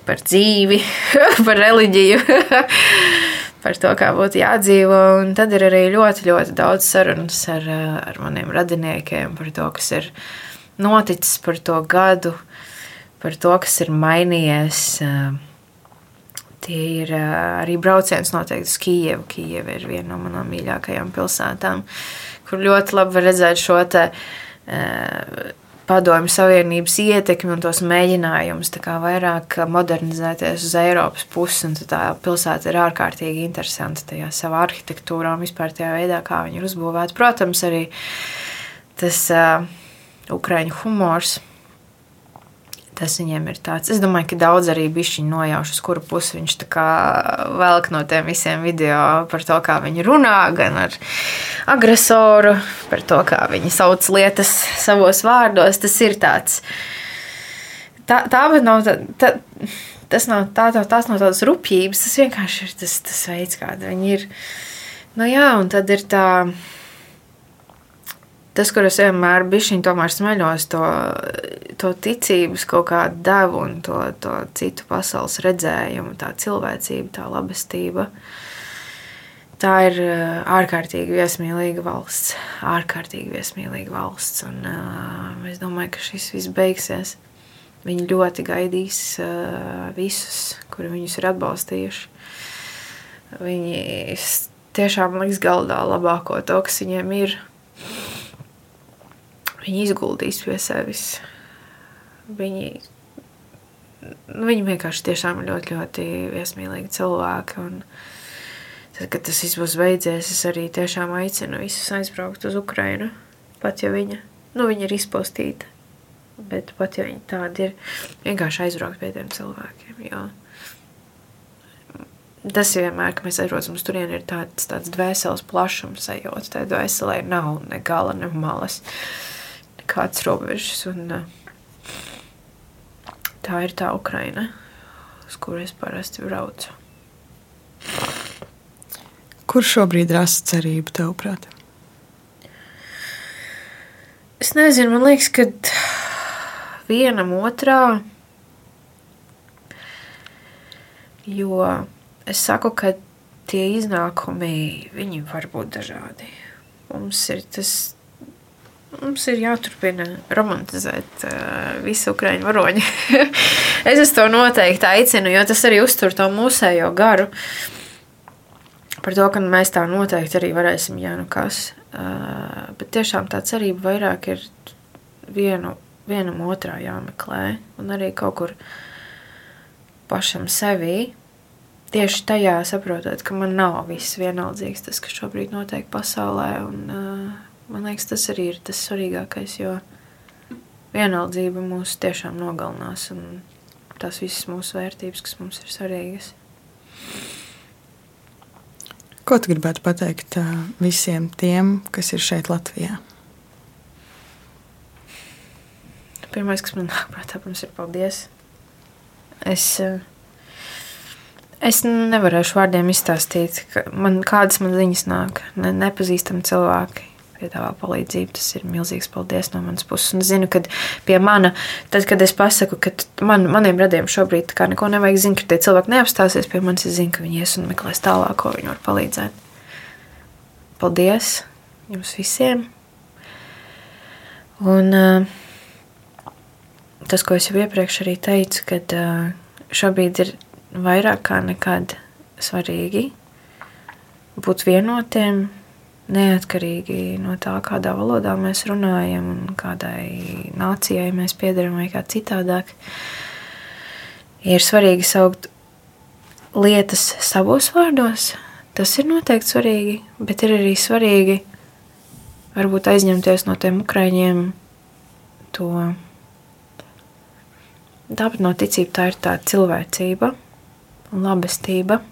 par dzīvi, *laughs* par reliģiju *laughs* par to, kā būtu jādzīvo. Un tad ir arī ļoti, ļoti daudz sarunas ar, ar maniem radiniekiem par to, kas ir noticis par to gadu, par to, kas ir mainījies. Tie ir arī brauciens noteikti uz Kijevu. Kijeva ir viena no manām mīļākajām pilsētām, kur ļoti labi var redzēt šo te padomju savienības ietekmi un tos mēģinājumus vairāk modernizēties uz Eiropas pusi. Tā pilsēta ir ārkārtīgi interesanta tajā savā arhitektūrā un vispār tajā veidā, kā viņi ir uzbūvēti. Protams, arī tas uh, ukraiņu humors Tas viņiem ir tāds. Es domāju, ka daudz arī bija nojauši, uz kuru pusi viņš velk no tiem visiem video par to, kā viņi runā, gan ar agresoru, par to, kā viņi sauc lietas savos vārdos. Tas ir tāds. Tā, tā nav tā, tā, tas nav tā, tā, tās nav tādas rupjības, tas vienkārši ir tas, tas veids, kāda viņi ir. Nu jā, un tad ir tā tas, kur es vienmēr bišķiņ tomēr smeļos, to, to ticības kaut kādu devu un to, to citu pasaules redzējumu, tā cilvēcība, tā labestība. Tā ir eh, ārkārtīgi viesmīlīga valsts, ārkārtīgi viesmīlīga valsts, un uh, es domāju, ka šis viss beigsies. Viņi ļoti gaidīs uh, visus, kuri viņus ir atbalstījuši. Viņi tiešām liks galdā labāko to, kas viņiem ir viņi izguldīs pie sevis. Viņi, nu, viņi vienkārši tiešām ir ļoti, ļoti viesmīlīgi cilvēki. Un tad, kad tas viss būs beidzies, es arī tiešām aicinu visus aizbraukt uz Ukrajinu. Pat ja viņa, nu, viņa ir izpostīta, bet pat ja viņa tāda ir, vienkārši aizbraukt pie tiem cilvēkiem. Jo tas ir vienmēr, kad mēs aizbraucam uz turieni, ir tāds, tāds dvēseles plašums sajūta. Tā dvēselē nav ne gala, ne malas. Uh, kādas robežas. Un, tā ir tā Ukraina, uz kuru es parasti braucu. Kur šobrīd rasta cerība, tavuprāt? Es nezinu, man liekas, ka vienam otrā, jo es saku, ka tie iznākumi, viņi var būt dažādi. Mums ir tas Mums ir jāturpina romantizēt uh, visu ukrāņu varoņu. *laughs* es uz to noteikti aicinu, jo tas arī uztur to mūsējo garu. par to, ka mēs tā noteikti arī varēsim, ja nu kas. Uh, bet tiešām tā cerība vairāk ir vienu, vienam otrā jāmeklē un arī kaut kur pašam sevī. Tieši tajā saprotot, ka man nav viss vienaldzīgs, tas, kas šobrīd notiek pasaulē. Un, uh, man liekas, tas arī ir tas svarīgākais, jo vienaldzība mūs tiešām nogalinās un tās visas mūsu vērtības, kas mums ir svarīgas. Ko tu gribētu pateikt visiem tiem, kas ir šeit Latvijā? Pirmais, kas man nāk prātā, protams, ir paldies. Es, es nevarēšu vārdiem izstāstīt, ka man, kādas man ziņas nāk. Ne, nepazīstami cilvēki piedāvā palīdzību. Tas ir milzīgs paldies no manas puses. Un es zinu, ka pie mana, tad, kad es pasaku, ka man, maniem radiem šobrīd neko nevajag, zinu, ka tie cilvēki neapstāsies pie manis. Es zinu, ka viņi ies un meklēs tālāk, ko viņi var palīdzēt. Paldies jums visiem! Un uh, tas, ko es jau iepriekš arī teicu, kad uh, šobrīd ir vairāk kā nekad svarīgi būt vienotiem, neatkarīgi no tā, kādā valodā mēs runājam un kādai nācijai mēs piedaram vai kā citādāk, ir svarīgi saukt lietas savos vārdos. Tas ir noteikti svarīgi, bet ir arī svarīgi varbūt aizņemties no tiem ukraiņiem to. Tāpat no ticība tā ir tā cilvēcība labestība.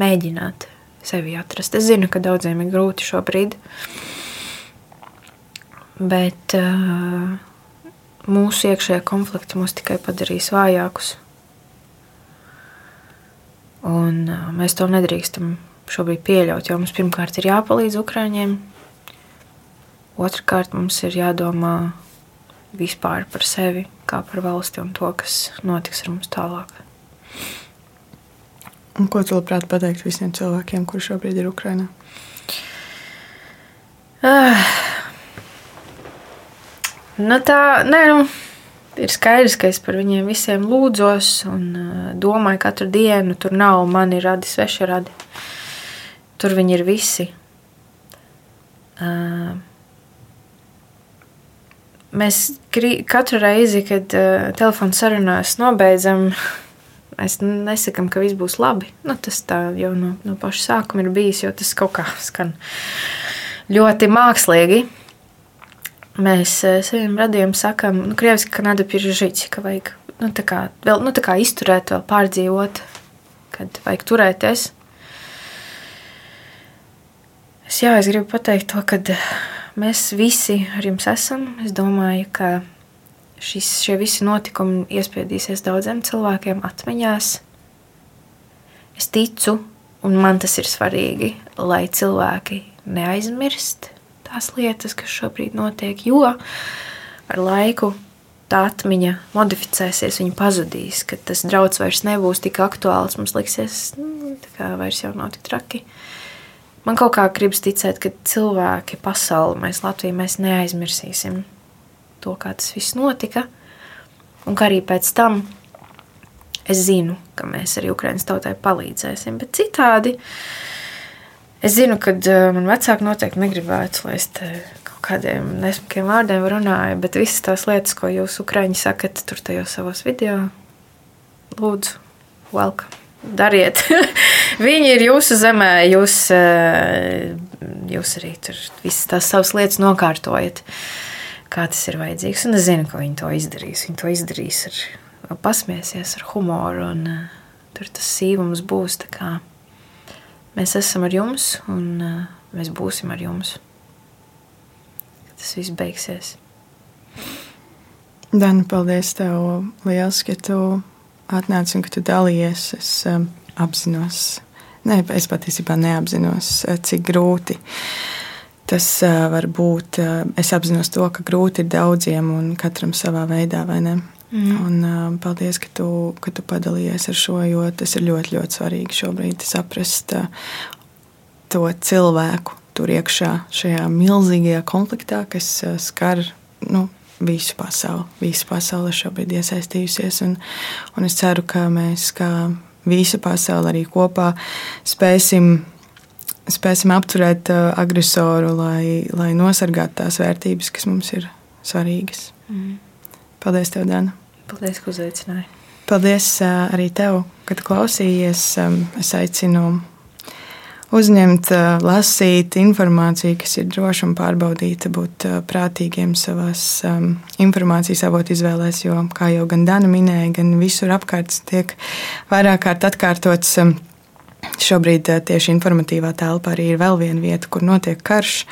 Mēģināt sevi atrast. Es zinu, ka daudziem ir grūti šobrīd, bet uh, mūsu iekšējā konflikta mūs tikai padarīs vājākus. Un uh, mēs to nedrīkstam šobrīd pieļaut, jo mums pirmkārt ir jāpalīdz Ukraiņiem, otrkārt mums ir jādomā vispār par sevi, kā par valsti un to, kas notiks ar mums tālāk. Un ko tu labprāt pateikt visiem cilvēkiem, kuriem šobrīd ir Ukrajinā? Uh, nu tā, nē, nu, ir skaidrs, ka es par viņiem visiem lūdzos un uh, domāju katru dienu. Tur nav mani radi, sveši radi. Tur viņi ir visi. Uh, mēs katru reizi, kad uh, telefona sarunās nobeidzam, *laughs* Mēs nesakām, ka viss būs labi. Nu, tas tā jau no, no paša sākuma ir bijis, jo tas kaut kā skan ļoti mākslīgi. Mēs eh, saviem radījumam sakām, nu, krieviski, ka nada piržiķi, ka vajag nu, tā kā, vēl, nu, tā kā izturēt, vēl pārdzīvot, kad vajag turēties. Es, jā, es gribu pateikt to, ka mēs visi ar jums esam. Es domāju, ka šis, šie visi notikumi iespiedīsies daudziem cilvēkiem atmiņās. Es ticu, un man tas ir svarīgi, lai cilvēki neaizmirst tās lietas, kas šobrīd notiek, jo ar laiku tā atmiņa modificēsies, viņa pazudīs, kad tas draudz vairs nebūs tik aktuāls, mums liksies, nu, tā kā vairs jau nav tik traki. Man kaut kā gribas ticēt, ka cilvēki, pasauli, mēs Latviju mēs neaizmirsīsim to, kā tas viss notika. Un kā arī pēc tam es zinu, ka mēs arī Ukraiņas tautai palīdzēsim. Bet citādi es zinu, ka uh, man vecāki noteikti negribētu, lai es kaut kādiem nesmukiem vārdiem runāju, bet visas tās lietas, ko jūs Ukraiņi sakat tur tajos savos video, lūdzu, welcome. Dariet. *laughs* Viņi ir jūsu zemē, jūs, uh, jūs arī tur visas tās savas lietas nokārtojat. Uh, kā tas ir vajadzīgs. Un es zinu, ka viņi to izdarīs. Viņi to izdarīs ar pasmiesies, ar humoru. Un, uh, tur tas sīvums būs. Mēs esam ar jums, un uh, mēs būsim ar jums. Tas viss beigsies. Dana, paldies tev liels, ka tu atnāci un ka tu dalījies. Es um, apzinos, ne, es patiesībā neapzinos, cik grūti ir tas uh, var būt. Uh, es apzinos to, ka grūti ir daudziem un katram savā veidā, vai ne? Mm. Un, uh, paldies, ka tu, ka tu padalījies ar šo, jo tas ir ļoti, ļoti svarīgi šobrīd saprast to cilvēku tur iekšā, šajā milzīgajā konfliktā, kas skar nu, visu pasauli. Visa pasaule šobrīd iesaistījusies. Un, un es ceru, ka mēs, kā visa pasaule, arī kopā spēsim spēsim apturēt agresoru, lai, lai nosargātu tās vērtības, kas mums ir svarīgas. Mm. Paldies, tev, Dana! Paldies, ka uzaicināji! Paldies arī tev, ka klausījies. Es aicinu uzņemt, lasīt informāciju, kas ir droša un pārbaudīta, būt prātīgiem savās informācijas avotu izvēlēs, jo, kā jau gan Dana minēja, gan visur apkārt tiek vairāk kārt atkārtots. Šobrīd tieši informatīvā telpā arī ir vēl viena vieta, kur notiek karš.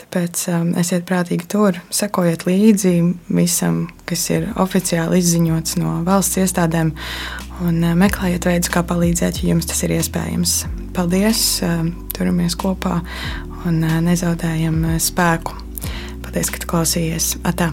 Tāpēc esiet prātīgi tur, sekojiet līdzi visam, kas ir oficiāli izziņots no valsts iestādēm, un meklējiet veidus, kā palīdzēt, ja jums tas ir iespējams. Paldies! Turamies kopā un nezaudējam spēku. Paldies, ka klausījāties! Atā!